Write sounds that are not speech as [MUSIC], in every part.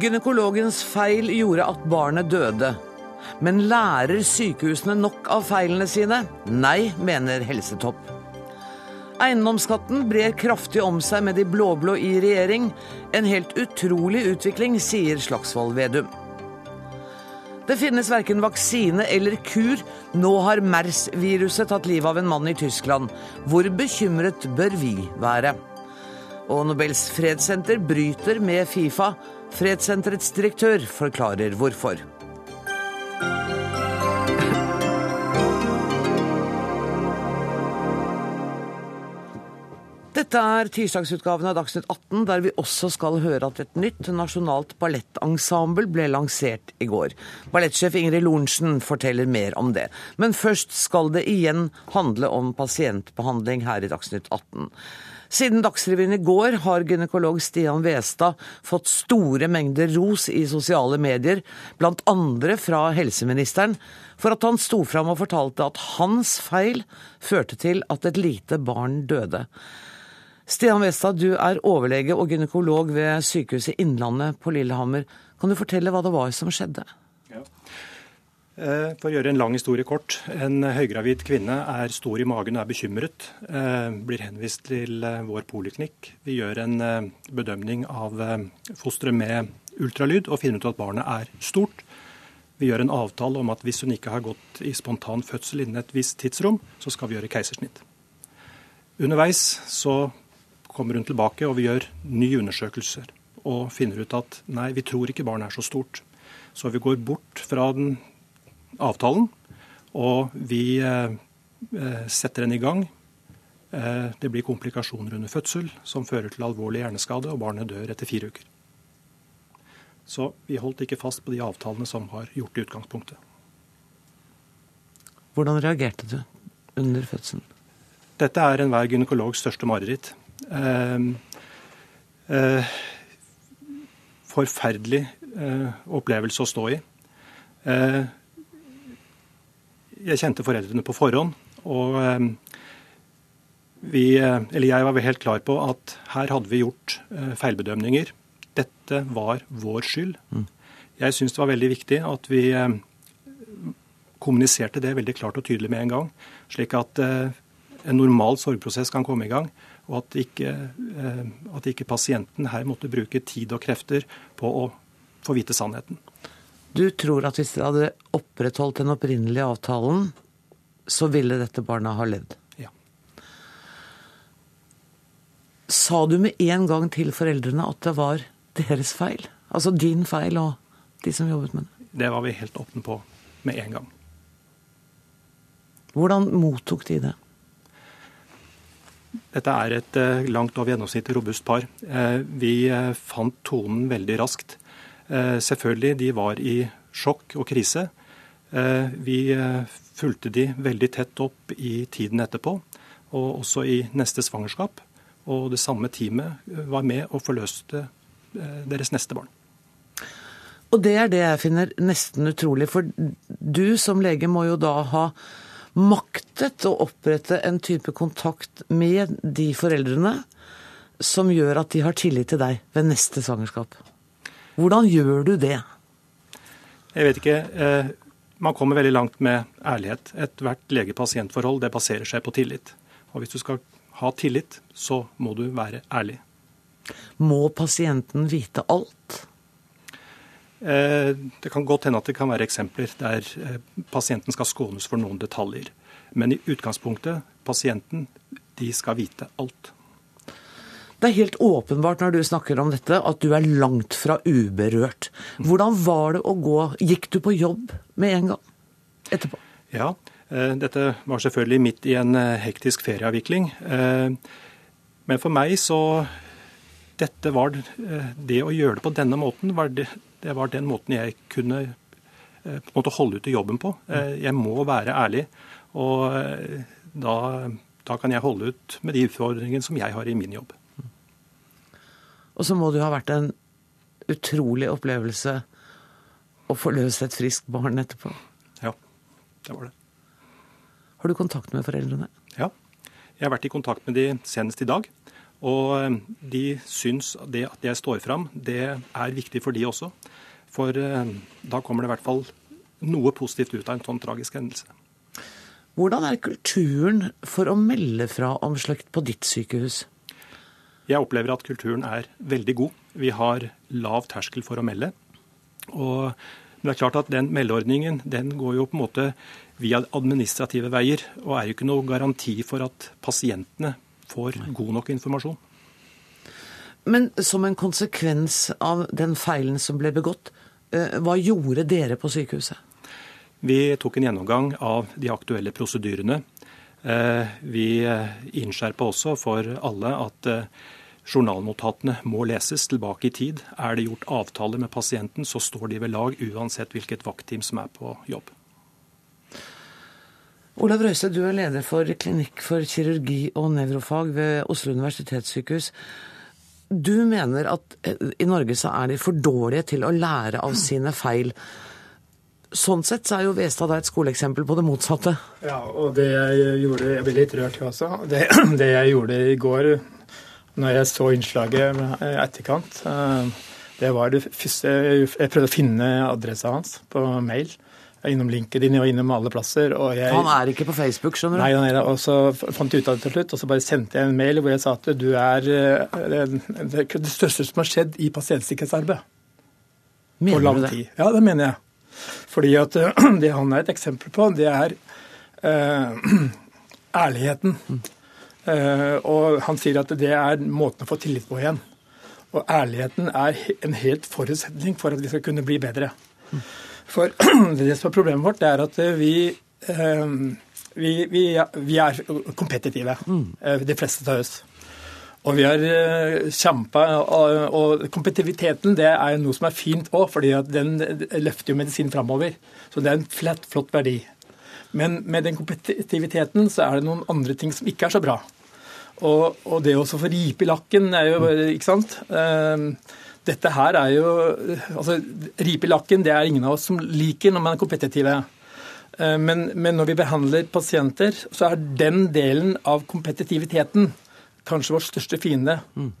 Gynekologens feil gjorde at barnet døde. Men lærer sykehusene nok av feilene sine? Nei, mener Helsetopp. Eiendomsskatten brer kraftig om seg med de blå-blå i regjering. En helt utrolig utvikling, sier Slagsvold Vedum. Det finnes verken vaksine eller kur. Nå har MERS-viruset tatt livet av en mann i Tyskland. Hvor bekymret bør vi være? Og Nobels fredssenter bryter med Fifa. Fredssenterets direktør forklarer hvorfor. Dette er tirsdagsutgaven av Dagsnytt 18, der vi også skal høre at et nytt nasjonalt ballettensemble ble lansert i går. Ballettsjef Ingrid Lorentzen forteller mer om det. Men først skal det igjen handle om pasientbehandling her i Dagsnytt 18. Siden Dagsrevyen i går har gynekolog Stian Westad fått store mengder ros i sosiale medier, bl.a. fra helseministeren, for at han sto fram og fortalte at hans feil førte til at et lite barn døde. Stian Westad, du er overlege og gynekolog ved Sykehuset Innlandet på Lillehammer. Kan du fortelle hva det var som skjedde? Ja. Eh, for å gjøre en lang historie kort. En høygravid kvinne er stor i magen og er bekymret. Eh, blir henvist til eh, vår poliklinikk. Vi gjør en bedømning av fosteret med ultralyd og finner ut at barnet er stort. Vi gjør en avtale om at hvis hun ikke har gått i spontan fødsel innen et visst tidsrom, så skal vi gjøre keisersnitt. Underveis så kommer hun tilbake, og vi gjør nye undersøkelser. Og finner ut at nei, vi tror ikke barnet er så stort. Så vi går bort fra den avtalen, og vi eh, eh, setter den i gang. Eh, det blir komplikasjoner under fødsel som fører til alvorlig hjerneskade, og barnet dør etter fire uker. Så vi holdt ikke fast på de avtalene som var gjort i utgangspunktet. Hvordan reagerte du under fødselen? Dette er enhver gynekologs største mareritt. Forferdelig opplevelse å stå i. Eh, jeg kjente foreldrene på forhånd, og ehm, vi, eller jeg var helt klar på at her hadde vi gjort feilbedømninger. Dette var vår skyld. Mm. Jeg syns det var veldig viktig at vi kommuniserte det veldig klart og tydelig med en gang, slik at en normal sorgprosess kan komme i gang og at ikke, eh, at ikke pasienten her måtte bruke tid og krefter på å få vite sannheten. Du tror at hvis dere hadde opprettholdt den opprinnelige avtalen, så ville dette barna ha levd? Ja. Sa du med en gang til foreldrene at det var deres feil? Altså din feil og de som jobbet med det? Det var vi helt åpne på med en gang. Hvordan mottok de det? Dette er et eh, langt over gjennomsnittet robust par. Eh, vi eh, fant tonen veldig raskt. Selvfølgelig, de var i sjokk og krise. Vi fulgte de veldig tett opp i tiden etterpå, og også i neste svangerskap. Og det samme teamet var med og forløste deres neste barn. Og det er det jeg finner nesten utrolig, for du som lege må jo da ha maktet å opprette en type kontakt med de foreldrene som gjør at de har tillit til deg ved neste svangerskap. Hvordan gjør du det? Jeg vet ikke. Eh, man kommer veldig langt med ærlighet. Ethvert lege-pasient-forhold det baserer seg på tillit. Og hvis du skal ha tillit, så må du være ærlig. Må pasienten vite alt? Eh, det kan godt hende at det kan være eksempler der eh, pasienten skal skånes for noen detaljer. Men i utgangspunktet, pasienten, de skal vite alt. Det er helt åpenbart når du snakker om dette, at du er langt fra uberørt. Hvordan var det å gå Gikk du på jobb med en gang etterpå? Ja, eh, dette var selvfølgelig midt i en hektisk ferieavvikling. Men for meg så Dette var Det å gjøre det på denne måten det, det var den måten jeg kunne eh, på en måte holde ut i jobben på. Eh, jeg må være ærlig. Og eh, da, da, kan jeg holde ut med de utfordringene som jeg har i min jobb. Og så må det jo ha vært en utrolig opplevelse å forløse et friskt barn etterpå. Ja, det var det. Har du kontakt med foreldrene? Ja, jeg har vært i kontakt med de senest i dag. Og de syns det at jeg står fram, det er viktig for de også. For da kommer det i hvert fall noe positivt ut av en sånn tragisk hendelse. Hvordan er kulturen for å melde fra om sløkt på ditt sykehus? Jeg opplever at kulturen er veldig god. Vi har lav terskel for å melde. Og det er klart at den meldeordningen den går jo på en måte via administrative veier, og er jo ikke noe garanti for at pasientene får god nok informasjon. Men som en konsekvens av den feilen som ble begått, eh, hva gjorde dere på sykehuset? Vi tok en gjennomgang av de aktuelle prosedyrene. Eh, vi innskjerpa også for alle at eh, journalnotatene må leses tilbake i tid. Er det gjort avtale med pasienten, så står de ved lag uansett hvilket vaktteam som er på jobb. Olav Røise, du er leder for klinikk for kirurgi og nevrofag ved Oslo universitetssykehus. Du mener at eh, i Norge så er de for dårlige til å lære av sine feil. Sånn sett så er jo Vestad et skoleeksempel på det motsatte. Ja, og det jeg gjorde Jeg ble litt rørt, jeg også. Det, [CLEARS THROAT] det, jeg gjorde i går, når jeg så innslaget i etterkant, eh, det var det første Jeg prøvde å finne adressa hans på mail. Innom LinkedIn og innom alle plasser. Jeg, han er ikke på Facebook, skjønner du? Nei, han er, og så fant jeg ut av det til slutt. Og så bare sendte jeg en mail hvor jeg sa at du er det, eh, det største som har skjedd i pasientsikkerhetsarbeid. Mener du det? Tid. Ja, det mener jeg. Fordi at [CLEARS THROAT] det han er et eksempel på, det er uh, [CLEARS THROAT] ærligheten. Mm. Uh, og han sier at det er måten å få tillit på igjen. Og ærligheten er en helt forutsetning for at vi skal kunne bli bedre. For [CLEARS THROAT] det som er problemet vårt, det er at vi, uh, vi, vi, vi er kompetitive, mm. de fleste av oss. Og vi har eh, kjempa, og kompetitiviteten det er noe som er fint òg, fordi den løfter jo medisin framover. Så det er en flott, flott verdi. Men med den kompetitiviteten så er det noen andre ting som ikke er så bra. Og, og det å få ripe i lakken er jo Ikke sant? Ehm, dette her er jo altså Ripe i lakken det er ingen av oss som liker når man er kompetitive. Ehm, men, men når vi behandler pasienter, så er den delen av kompetitiviteten kanskje vår største fiende. Mm.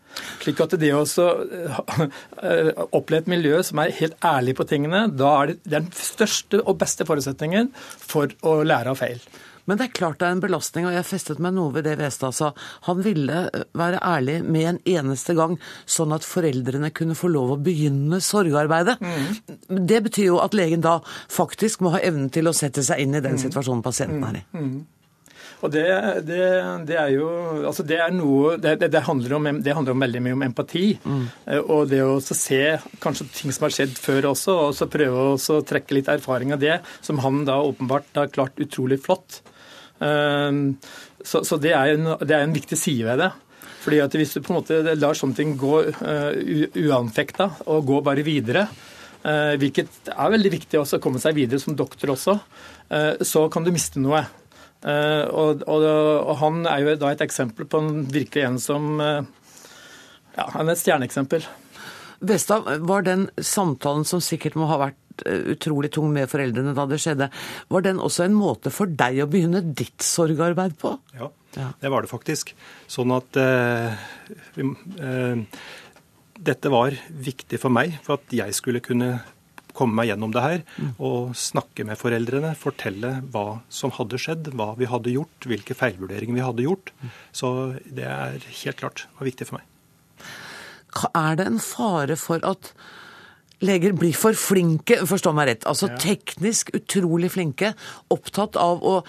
Slik at det å eh, oppleve et miljø som er helt ærlig på tingene, da er det den største og beste forutsetningen for å lære av feil. Men det er klart det er en belastning, og jeg festet meg noe ved det Westad sa. Han ville eh, være ærlig med en eneste gang, sånn at foreldrene kunne få lov å begynne sorgarbeidet. Mm. Det betyr jo at legen da faktisk må ha evnen til å sette seg inn i den mm. situasjonen pasienten er i. Mm. Og det, det, det, er jo altså det er noe det, det, handler om, det, handler om, veldig mye om empati. Mm. Eh, og det å se kanskje ting som har skjedd før også, og så prøve å trekke litt erfaring av det, som han da åpenbart har klart utrolig flott. Eh, så, så det, er en, det er en viktig side ved det. Fordi at Hvis du på en måte lar sånne ting gå uh, uanfekta og gå bare videre, uh, hvilket er veldig viktig også å komme seg videre som doktor også, uh, så kan du miste noe. Uh, og, og, og, han er jo da et eksempel på en, virkelig en som uh, Ja, han er et stjerneeksempel. Vestad, var den samtalen som sikkert må ha vært uh, utrolig tung med foreldrene da det skjedde, var den også en måte for deg å begynne ditt sorgarbeid på? Ja, ja. det var det faktisk. Sånn at vi, dette var viktig for meg, for at jeg skulle kunne komme meg gjennom det her og snakke med foreldrene. Fortelle hva som hadde skjedd, hva vi hadde gjort, hvilke feilvurderinger vi hadde gjort. Så det er helt klart var viktig for meg. Er det en fare for at leger blir for flinke, forstå meg rett, altså teknisk utrolig flinke, opptatt av å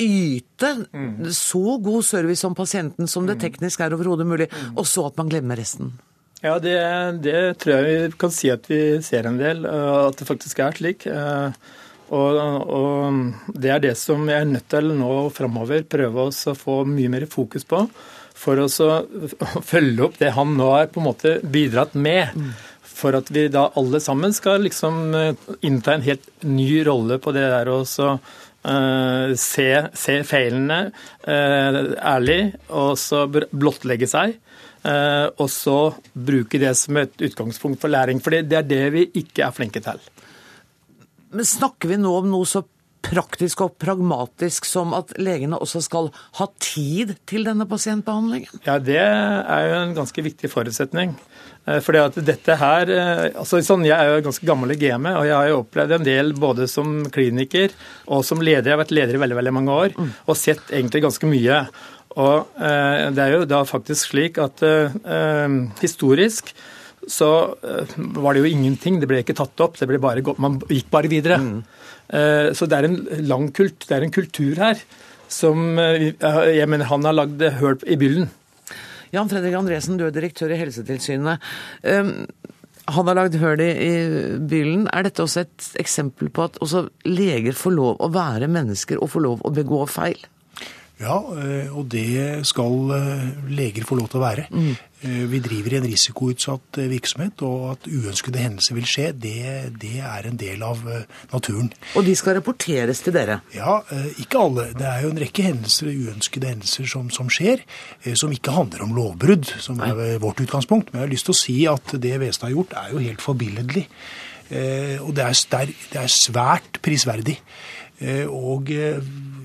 yte mm. så god service om pasienten som det teknisk er overhodet mulig, og så at man glemmer resten? Ja, det, det, tror jeg vi kan si at vi ser en del, eh, at det faktisk er slik. Eh, og, og det er det som jeg er nødt til nå framover prøve å få mye mer fokus på. For å [LAUGHS] følge opp det han nå har på en måte bidratt med. For at vi da alle sammen skal liksom eh, innta en helt ny rolle på det der å uh, se, se, feilene uh, ærlig, og så blottlegge seg. Eh, og så bruke det som et utgangspunkt for læring. For det er det vi ikke er flinke til. Men snakker vi nå om noe så praktisk og pragmatisk som at legene også skal ha tid til denne pasientbehandlingen? Ja, Det er jo en ganske viktig forutsetning. Eh, fordi at dette her, eh, altså sånn, Jeg er jo ganske gammel i gamet, og jeg har jo opplevd en del både som kliniker og som leder. Jeg har vært leder i veldig veldig mange år og sett egentlig ganske mye. Og eh, Det er jo da faktisk slik at eh, historisk så eh, var det jo ingenting. Det ble ikke tatt opp. det ble bare, Man gikk bare videre. Mm. Eh, så det er en lang kult, det er en kultur her som eh, jeg mener han har lagd høl i byllen. Jan Fredrik Andresen, du er direktør i Helsetilsynet. Um, han har lagd høl i, i byllen. Er dette også et eksempel på at også leger får lov å være mennesker og får lov å begå feil? Ja, eh, og det skal eh, leger få lov til å være. Mm. Eh, vi driver i en risikoutsatt virksomhet, og at uønskede hendelser vil skje, det, det, er en del av naturen. Og de skal rapporteres til dere? Ja, ikke alle. Det er jo en rekke hendelser, uønskede hendelser som, som skjer, som ikke handler om lovbrudd, som er vårt utgangspunkt. Men jeg har lyst til å si at det Vestad har gjort, er jo helt forbilledlig. Og det er, det er svært prisverdig. Og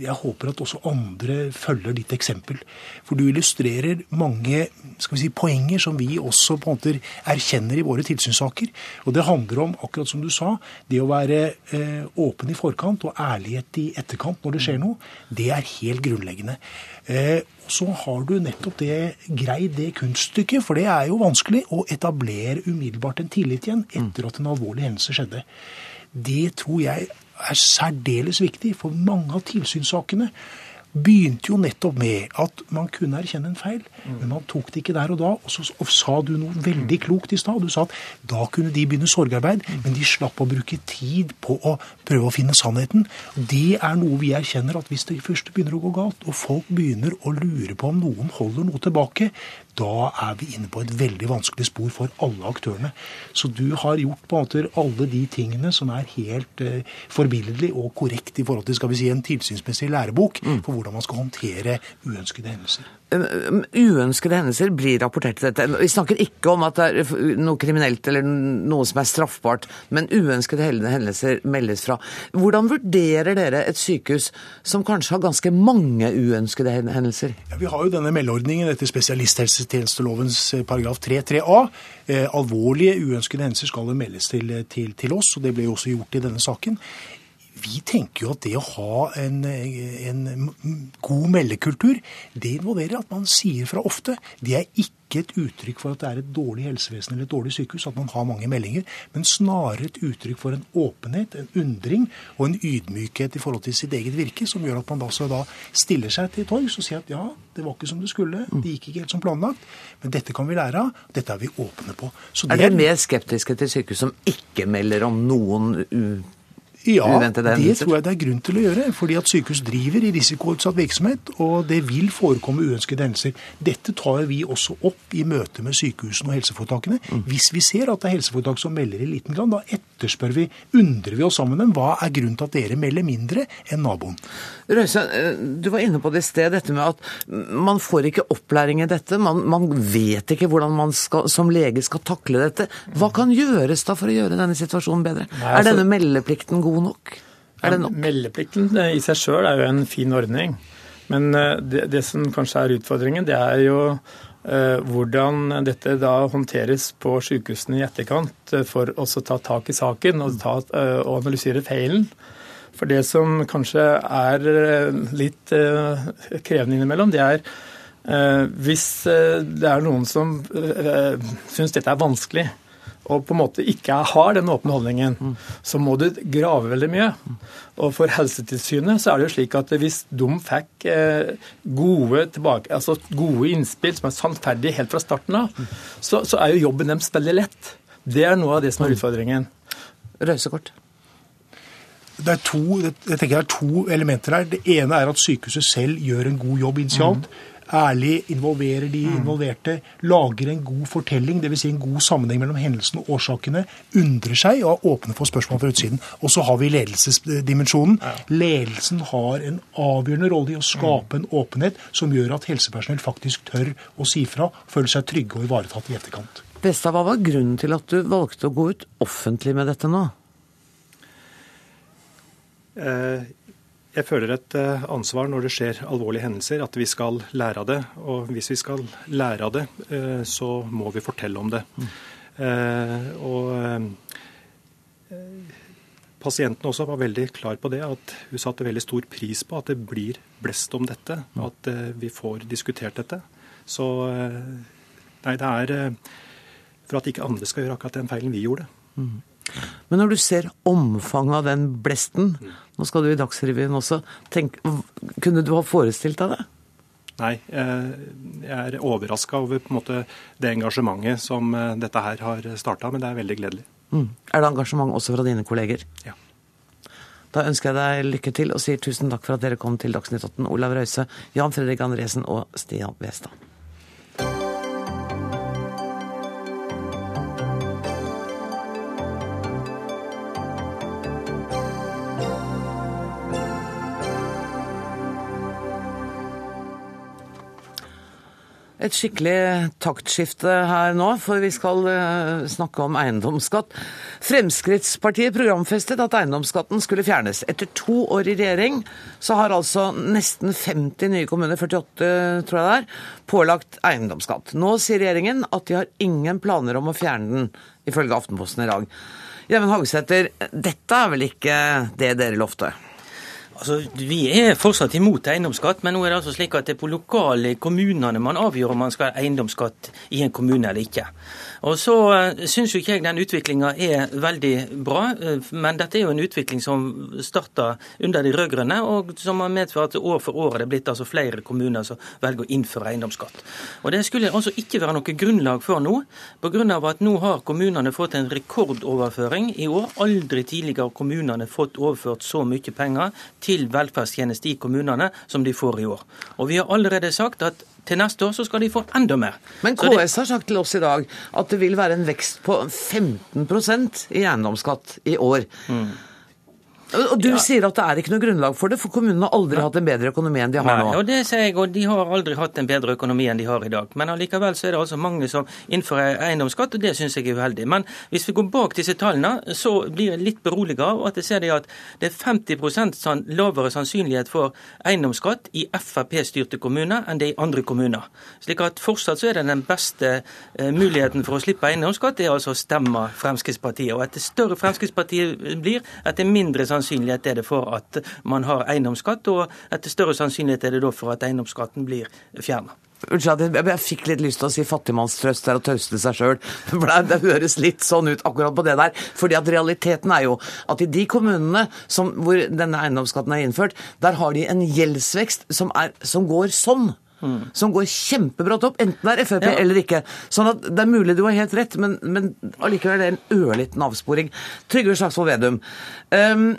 jeg håper at også andre følger ditt eksempel. For du illustrerer mange skal vi si, poenger som vi også på en måte erkjenner i våre tilsynssaker. Og det handler om, akkurat som du sa, det å være eh, åpen i forkant og ærlighet i etterkant når det skjer noe. Det er helt grunnleggende. Eh, så har du nettopp det greid det kunststykket, for det er jo vanskelig, å etablere umiddelbart en tillit igjen etter at en alvorlig hendelse skjedde. Det tror jeg er særdeles viktig, for mange av tilsynssakene begynte jo nettopp med at man kunne erkjenne en feil, men man tok det ikke der og da. Og så og sa du noe veldig klokt i stad. Du sa at da kunne de begynne sorgarbeid, men de slapp å bruke tid på å prøve å finne sannheten. Det er noe vi erkjenner at hvis det først begynner å gå galt, og folk begynner å lure på om noen holder noe tilbake, da er vi inne på et veldig vanskelig spor for alle aktørene. Så du har gjort på en måte alle de tingene som er helt eh, forbilledlig og korrekt i forhold til skal vi si, en tilsynsmessig lærebok mm. for hvordan man skal håndtere uønskede hendelser. Uønskede hendelser blir rapportert til dette. Vi snakker ikke om at det er noe kriminelt eller noe som er straffbart, men uønskede hendelser meldes fra. Hvordan vurderer dere et sykehus som kanskje har ganske mange uønskede hendelser? Ja, vi har jo denne meldeordningen etter spesialisthelsetjenestelovens eh, paragraf 3-3a. Eh, alvorlige uønskede hendelser skal meldes til, til, til oss, og det ble jo også gjort i denne saken vi tenker jo at det å ha en, en, god meldekultur, det involverer at man sier fra ofte. Det er ikke et uttrykk for at det er et dårlig helsevesen eller et dårlig sykehus at man har mange meldinger, men snarere et uttrykk for en åpenhet, en undring og en ydmykhet i forhold til sitt eget virke, som gjør at man da, da stiller seg til torgs og sier at ja, det var ikke som det skulle, det gikk ikke helt som planlagt, men dette kan vi lære av, dette er vi åpne på. Det er dere mer skeptiske til sykehus som ikke melder om noen ja, det tror jeg det er grunn til å gjøre. Fordi at sykehus driver i risikoutsatt virksomhet, og det vil forekomme uønskede hendelser. Dette tar vi også opp i møte med sykehusene og helseforetakene. Mm. Hvis vi ser at det er helseforetak som melder i liten grad, da etterspør vi, undrer vi oss sammen dem, hva er grunnen til at dere melder mindre enn naboen? Røise, eh, du var inne på det i sted, dette med at man får ikke opplæring i dette. Man, man vet ikke hvordan man skal, som lege skal takle dette. Hva kan gjøres da for å gjøre denne situasjonen bedre? Nei, altså, er denne meldeplikten god nok? Er det nok? Meldeplikten i seg sjøl er jo en fin ordning. Men eh, det, det, som kanskje er utfordringen, det er jo hvordan dette da håndteres på sykehusene i etterkant for å ta tak i saken og, ta, uh, og analysere feilen. For det som kanskje er eh, litt eh, krevende innimellom, det er eh, hvis det er noen som syns dette er vanskelig, og på en måte ikke har den åpne holdningen, så må du grave veldig mye. Og for Helsetilsynet så er det jo slik at hvis de fikk gode, tilbake, altså gode innspill som er sannferdige helt fra starten av, så, så, er jo jobben deres veldig lett. Det er noe av det som er utfordringen. Røysekort det er, to, jeg tenker det er to elementer her. Det ene er at sykehuset selv gjør en god jobb initialt. Mm. Ærlig involverer de mm. involverte, lager en god fortelling, dvs. Si en god sammenheng mellom hendelsene og årsakene, undrer seg og er åpne for spørsmål fra utsiden. Og så har vi ledelsesdimensjonen. Ledelsen har en avgjørende rolle i å skape en åpenhet som gjør at helsepersonell faktisk tør å si fra, føler seg trygge og ivaretatt i etterkant. Besta, hva var grunnen til at du valgte å gå ut offentlig med dette nå? Eh, Jeg føler et eh, ansvar når det skjer alvorlige hendelser, at vi skal lære av det. Og hvis vi skal lære av det, eh, så må vi fortelle om det. Mm. Og pasienten også var veldig klar på det, at hun satte veldig stor pris på at det blir blest om dette. At vi får diskutert dette. Så nei, det er for at ikke andre skal gjøre akkurat den feilen vi gjorde. Mm. Men når du ser omfanget av den blesten, nå skal du i Dagsrevyen også, tenk, kunne du ha forestilt deg det? Nei, jeg er overraska over måte det engasjementet som eh, dette her har starta, men det er veldig gledelig. Mm. Er det engasjement også fra dine kolleger? Ja. Da ønsker jeg deg lykke til og sier tusen takk for at dere kom til Dagsnytt 18, Olav Røise, Jan Fredrik Andresen og Stian Westad. Et skikkelig taktskifte her nå, for vi skal uh, snakke om eiendomsskatt. Fremskrittspartiet programfestet at eiendomsskatten skulle fjernes. Etter to år i regjering så har altså nesten 50 nye kommuner, 48 tror jeg det er, pålagt eiendomsskatt. Nå sier regjeringen at de har ingen planer om å fjerne den, ifølge Aftenposten i dag. Gjermund Hagesæter, dette er vel ikke det dere lovte? Altså, Vi er fortsatt imot eiendomsskatt, men nå er det altså slik at det er på lokale kommunene man avgjør om man skal ha eiendomsskatt i en kommune eller ikke. Og så uh, syns jo ikke jeg den utviklinga er veldig bra, uh, men dette er jo en utvikling som starta under de rød-grønne, og som har medført at år for år er det blitt altså flere kommuner som velger å innføre eiendomsskatt. Og Det skulle altså ikke være noe grunnlag for nå, pga. at nå har kommunene fått en rekordoverføring i år. Aldri tidligere har kommunene fått overført så mye penger til velferdstjenester i kommunene som de får i år. Og Vi har allerede sagt at til neste år så skal de få enda mer. Men KS har sagt til oss i dag at det vil være en vekst på 15% i eiendomsskatt i år. Mm. Og Du ja. sier at det er ikke noe grunnlag for det, for kommunene har aldri hatt en bedre økonomi enn de har Nei, nå. og det sier jeg, og De har aldri hatt en bedre økonomi enn de har i dag. Men allikevel så er det altså mange som innfører eiendomsskatt, og det syns jeg er uheldig. Men hvis vi går bak disse tallene, så blir jeg litt beroliget av at jeg ser det at det er 50 lavere sannsynlighet for eiendomsskatt i Frp-styrte kommuner enn det er i andre kommuner. Slik at fortsatt så er det den beste eh, muligheten for å slippe eiendomsskatt, det er altså å stemme Fremskrittspartiet. Og etter større Fremskrittspartiet blir, etter mindre sannsynlighet sannsynlighet er det for at man har eiendomsskatt, og etter større sannsynlighet er det da for at eiendomsskatten blir fjerna. Unnskyld, jeg fikk litt lyst til å si fattigmannstrøst der og trøste seg sjøl. [LAUGHS] Det høres litt sånn ut akkurat på det der. Fordi at realiteten er jo at i de kommunene som, hvor denne eiendomsskatten er innført, der har de en gjeldsvekst som, er, som går sånn. Mm. Som går kjempebrått opp, enten det er Frp ja. eller ikke. Sånn at Det er mulig du har helt rett, men, men allikevel er det en ørliten avsporing. Trygve Slagsvold Vedum. Um,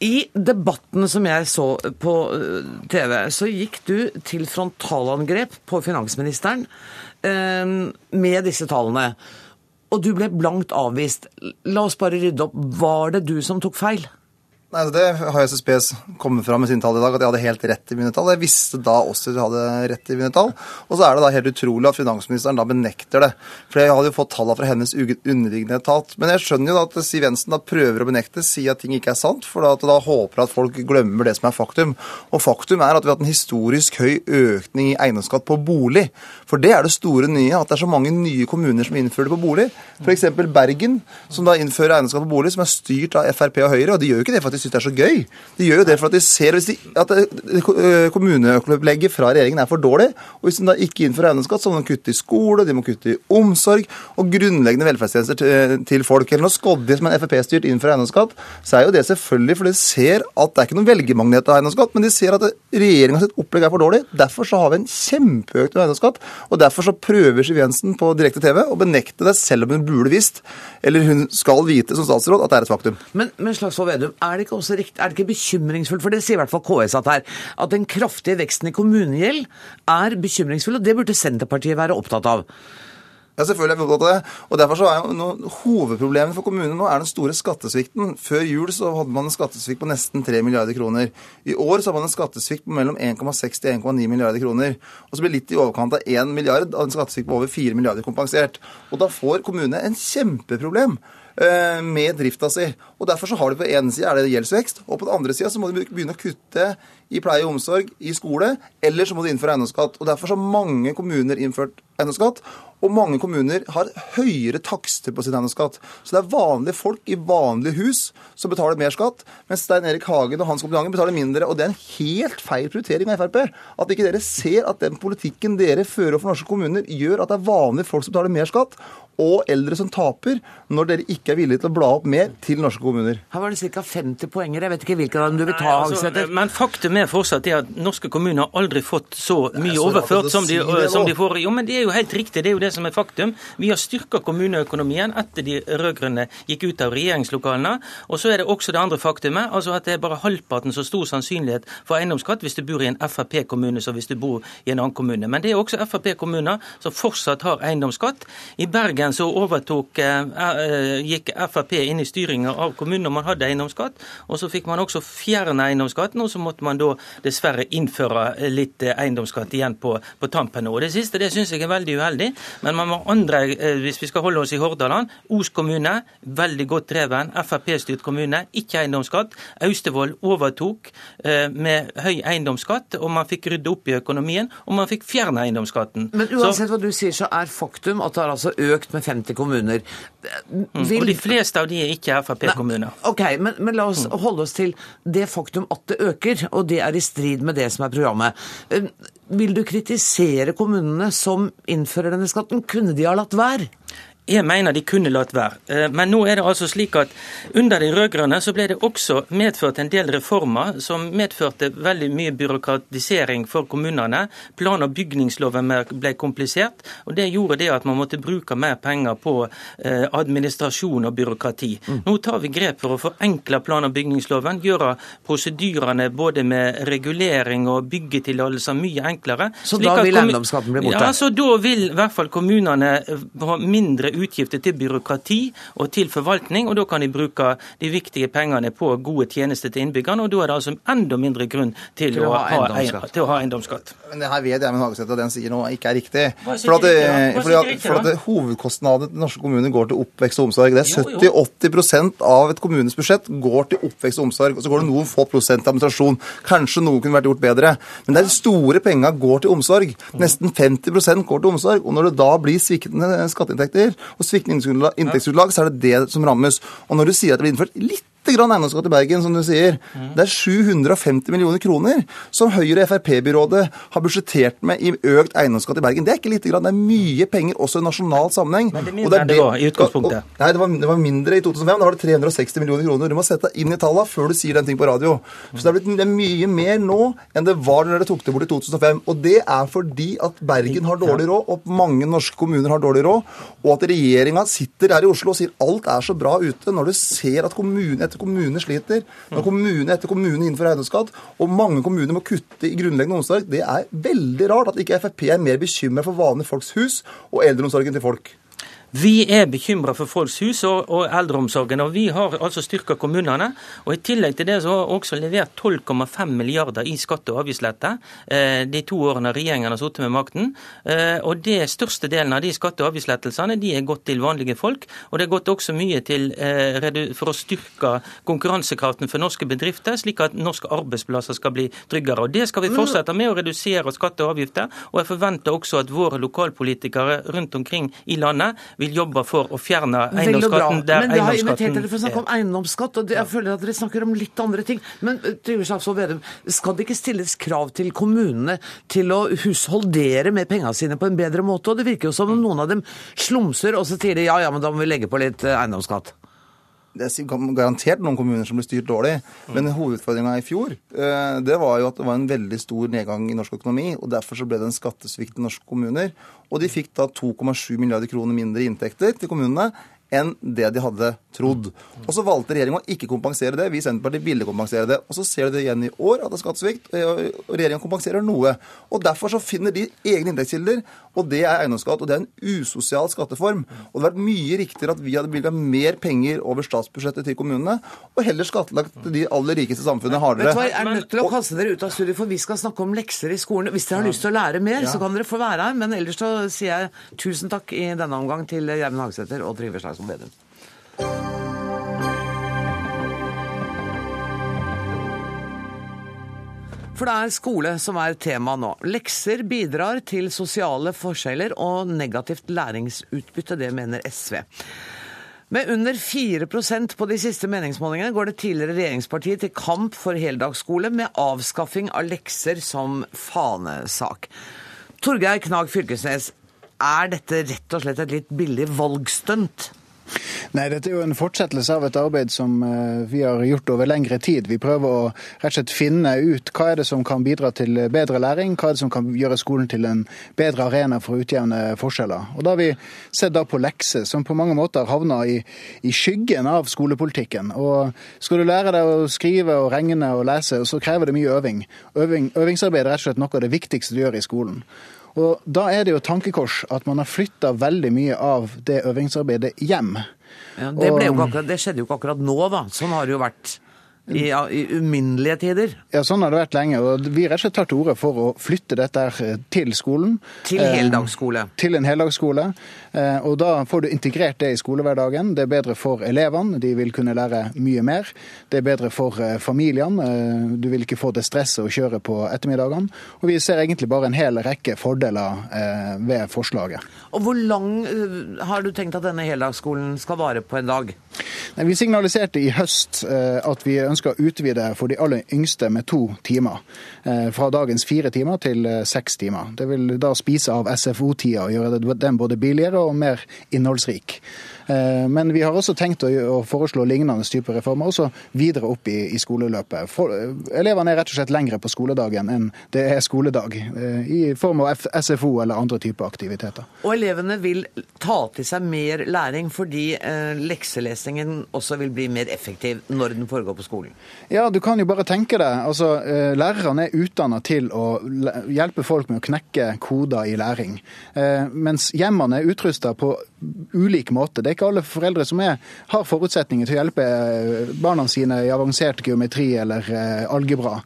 i debattene som jeg så på eh, TV, så gikk du til frontalangrep på finansministeren eh, med disse tallene. Og du ble blankt avvist. La oss bare rydde opp. Var det du som tok feil? Nei, Det har SSB kommet fram med sine tall i dag, at jeg hadde helt rett i mine tall. Jeg visste da også at jeg hadde rett i mine tall. Og så er det da helt utrolig at finansministeren da benekter det. For jeg hadde jo fått tallene fra hennes underliggende etat. Men jeg skjønner jo da at Siv Jensen da prøver å benekte, si at ting ikke er sant, for da, da håper at folk glemmer det som er faktum. Og faktum er at vi har hatt en historisk høy økning i eiendomsskatt på bolig. For det er det store nye, at det er så mange nye kommuner som innfører det på bolig. F.eks. Bergen, som da innfører eiendomsskatt på bolig, som er styrt av Frp og Høyre. Og de gjør jo ikke det faktisk syns det er så gøy. De gjør jo det for at de ser de, at eh, kommuneopplegget fra regjeringen er for dårlig. Og hvis de da ikke innfører eiendomsskatt, så må de kutte i skole, de må kutte i omsorg og grunnleggende velferdstjenester til folk. Eller når Skodje, som er Frp-styrt, innfører eiendomsskatt, så er jo det selvfølgelig for de ser at det er ikke noen velgermagnet av eiendomsskatt, men de ser at regjeringa opplegg er for dårlig. Derfor så har vi en kjempeøkt eiendomsskatt. Og derfor så prøver Siv Jensen på direkte TV å benekte det, selv om hun burde visst, eller hun skal vite som statsråd, at det er et faktum. Men, men Slagsvold Vedum, er det ikke også riktig, er det ikke bekymringsfullt, for det sier i hvert fall KS at her, at den kraftige veksten i kommunegjeld er bekymringsfull, og det burde Senterpartiet være opptatt av? Ja, selvfølgelig er vi opptatt av det. Og derfor så er jo Hovedproblemet for kommunene nå er den store skattesvikten. Før jul så hadde man en skattesvikt på nesten 3 milliarder kroner. I år så har man en skattesvikt på mellom 1,6 til 1,9 milliarder kroner. Og så blir litt i overkant av 1 milliard av en skattesvikt på over 4 milliarder kompensert. Og da får kommunene en kjempeproblem. Eh, med drifta si. Og Derfor så har de på ene sida gjeldsvekst, og på den andre sida må de begynne å kutte i pleie og omsorg, i skole, eller så må de innføre eiendomsskatt. Og Derfor har mange kommuner innført eiendomsskatt. Og mange kommuner har høyere takster på sin eiendomsskatt. Så det er vanlige folk i vanlige hus som betaler mer skatt, mens Stein Erik Hagen og hans kompetanse betaler mindre. Og det er en helt feil prioritering av Frp. At ikke dere ser at den politikken dere fører for norske kommuner, gjør at det er vanlige folk som betaler mer skatt, og eldre som taper, når dere ikke er villige til å bla opp mer til norske kommuner. Her var det ca. 50 poenger. Jeg vet ikke hvilken av dem du vil ta, Nei, altså, Men faktum er fortsatt det at norske kommuner har aldri fått så mye så overført som, de, som de, får. Jo, men det er jo helt riktig. Det er jo det som er faktum. Vi har styrka kommuneøkonomien etter de rød-grønne gikk ut av regjeringslokalene. Og så er det også det andre faktumet, altså at det er bare halvparten så stor sannsynlighet for eiendomsskatt hvis du bor i en Frp-kommune som hvis du bor i en annen kommune. Men det er også Frp-kommuner som fortsatt har eiendomsskatt. I Bergen så overtok, eh, eh, gikk Frp inn i styringa av kommunen når man hadde eiendomsskatt. Og så fikk man også fjerne eiendomsskatten, og så måtte man da dessverre innføre litt eh, eiendomsskatt igjen på, på tampen. nå. Det siste det syns jeg er veldig uheldig. Men man må andre, hvis vi skal holde oss i Hordaland, Os kommune, veldig godt dreven, Frp-styrt kommune, ikke eiendomsskatt. Austevoll overtok med høy eiendomsskatt, og man fikk rydde opp i økonomien, og man fikk fjerne eiendomsskatten. Men uansett så, hva du sier, så er faktum at det har altså økt med med 50 kommuner. Vil... Mm, og de fleste av de er ikke Frp-kommuner. Ok, men, men, la oss holde oss til det faktum at det øker, og det er i strid med det som er programmet. Eh, vil du kritisere kommunene som innfører denne skatten? Kunne de ha latt være? Jeg mener de kunne latt være. Eh, men nå er det altså slik at under de rød-grønne så ble det også medført en del reformer som medførte veldig mye byråkratisering for kommunene. Plan- og bygningsloven ble komplisert, og det gjorde det at man måtte bruke mer penger på eh, administrasjon og byråkrati. Mm. Nå tar vi grep for å forenkle plan- og bygningsloven, gjøre prosedyrene både med regulering og byggetillatelser mye enklere. Så da vil eiendomsskatten bli borte? Ja, så da vil i hvert fall kommunene ha mindre utgifter til byråkrati og til forvaltning, og da kan de bruke de viktige pengene på gode tjenester til innbyggerne, og da er det altså enda mindre grunn til, til å, ha eiendomsskatt. Til å ha eiendomsskatt. Men det her vet jeg med Hagesæter at den sier noe ikke er riktig. For at, det, fordi at, for at Hovedkostnadene til norske kommuner går til oppvekst og omsorg. Det er 70-80% av et kommunes budsjett går til oppvekst og omsorg. Og så går det noen få prosent til administrasjon. Kanskje noe kunne vært gjort bedre. Men det er de store penga går til omsorg. Nesten 50 går til omsorg. Og når det da blir sviktende skatteinntekter, og sviktende inntektsgrunnlag, så er det det som rammes. Og når du sier at det blir innført litt grann eiendomsskatt i Bergen, som du sier. Mm. Det er 750 millioner kroner som Høyre- og Frp-byrådet har budsjettert med i økt eiendomsskatt i Bergen. Det er ikke lite grann, det er mye penger også i nasjonal sammenheng. Men det er mindre enn det var i utgangspunktet. Og, nei, det var, det var, mindre i 2005. Da var det 360 millioner kroner. Du må sette deg inn i tallene før du sier den ting på radio. Så det er blitt det er mye mer nå enn det var da dere tok det bort i 2005. Og det er fordi at Bergen har dårlig råd, og mange norske kommuner har dårlig råd, og at regjeringa sitter her i Oslo og sier alt er så bra ute, når du ser at kommune etter kommune sliter, når kommune etter kommune innfører eiendomsskatt, og mange kommuner må kutte i grunnleggende omsorg, det er veldig rart at ikke Frp er mer bekymra for vanlige folks hus og eldreomsorgen til folk. Vi er bekymra for folks hus og, og, eldreomsorgen, og vi har altså styrka kommunene. og I tillegg til det så har vi også levert 12,5 milliarder i skatte- og avgiftslette eh, de to årene regjeringen har sittet med makten. Eh, og det Største delen av de skatte- og avgiftslettelsene de er gått til vanlige folk. Og det er gått også mye til eh, for å styrke konkurransekraften for norske bedrifter, slik at norske arbeidsplasser skal bli tryggere. Og Det skal vi fortsette med å redusere skatte og avgifter. Og jeg forventer også at våre lokalpolitikere rundt omkring i landet vil jobbe for å fjerne eiendomsskatten der Men jeg har invitert dere for å snakke om eiendomsskatt, og jeg føler at dere snakker om litt andre ting. Men eh, Trygve Slagsvold Vedum, skal det ikke stilles krav til kommunene til å husholdere med pengene sine på en bedre måte? Og det virker jo som om noen av dem slumser, og så sier de ja, ja, men da må vi legge på litt eh, eiendomsskatt det er garantert noen kommuner som blir styrt dårlig. Men hovedutfordringa i fjor eh, det var jo at det var en veldig stor nedgang i norsk økonomi. og Derfor så ble det en skattesvikt i norske kommuner. Og de fikk da 2,7 milliarder kroner mindre i inntekter til kommunene enn det de hadde trodd. Og Så valgte regjeringa å ikke kompensere det. Vi i Senterpartiet ville kompensere det. Og Så ser du det igjen i år, at det er skattesvikt. Og regjeringa kompenserer noe. Og Derfor så finner de egne inntektskilder, og det er eiendomsskatt. Og det er en usosial skatteform. Og det hadde vært mye riktigere at vi hadde bevilga mer penger over statsbudsjettet til kommunene, og heller skattlagt de aller rikeste samfunnet hardere. Vet du hva, Jeg er nødt til å kaste dere ut av studiet, for vi skal snakke om lekser i skolen. Hvis dere har lyst til å lære mer, så kan dere få være her. Men ellers så sier jeg tusen takk i denne omgang til Gjermund Hagesæter og Trygve Slagsvold Vedum. For det er skole som er tema nå. Lekser bidrar til sosiale forskjeller og negativt læringsutbytte, det mener SV. Med under 4% på de siste meningsmålingene går det tidligere regjeringspartiet til kamp for heldagsskole med avskaffing av lekser som fanesak. Torgeir Knag Fylkesnes, er dette rett og slett et litt billig valgstunt? Nei, dette er jo en fortsettelse av et arbeid som eh, vi har gjort over lengre tid. Vi prøver å rett og slett finne ut hva er det som kan bidra til bedre læring, hva er det som kan gjøre skolen til en bedre arena for å utjevne forskjeller. Og Da har vi sett da på lekser, som på mange måter havna i, i, skyggen av skolepolitikken. Og Skal du lære deg å skrive og regne og lese, så krever det mye øving. øving øvingsarbeid er rett og slett noe av det viktigste du gjør i skolen. Og Da er det jo tankekors at man har flytta veldig mye av det øvingsarbeidet hjem. Ja, det, akkurat, det, skjedde jo ikke akkurat nå, da. Sånn har det jo vært i, i uminnelige tider. Ja, sånn har det vært lenge. og Vi rett og slett tar til orde for å flytte dette eh, til skolen. Til heldagsskole. Eh, til en heldagsskole. Eh, og Da får du integrert det i skolehverdagen. Det er bedre for elevene, de vil kunne lære mye mer. Det er bedre for familiene, du vil ikke få det stresset å kjøre på ettermiddagene. Og Vi ser egentlig bare en hel rekke fordeler eh, ved forslaget. Og Hvor lang har du tenkt at denne heldagsskolen skal vare på en dag? Nei, vi signaliserte i høst at vi ønsker ønsker å utvide for de aller yngste med to timer. Eh, fra dagens fire timer til eh, seks timer. Det vil da spise av SFO-tida og gjøre den både billigere og mer innholdsrik. Eh, men vi har også tenkt å foreslå lignende type reformer også videre opp i, i skoleløpet. For, elevene er rett og slett lengre på skoledagen enn det er skoledag, i form av SFO eller andre typer aktiviteter. Og elevene vil ta til seg mer læring fordi eh, lekselesingen også vil bli mer effektiv når den foregår på skolen? Ja, du kan jo bare tenke deg. Altså, eh, lærerne er utdanna til å hjelpe folk med å knekke koder i læring. Eh, mens hjemmene er utrusta på ulik måte. Det er ikke alle foreldre som er, har forutsetninger til å hjelpe eh, barna sine i avansert geometri eller algebra.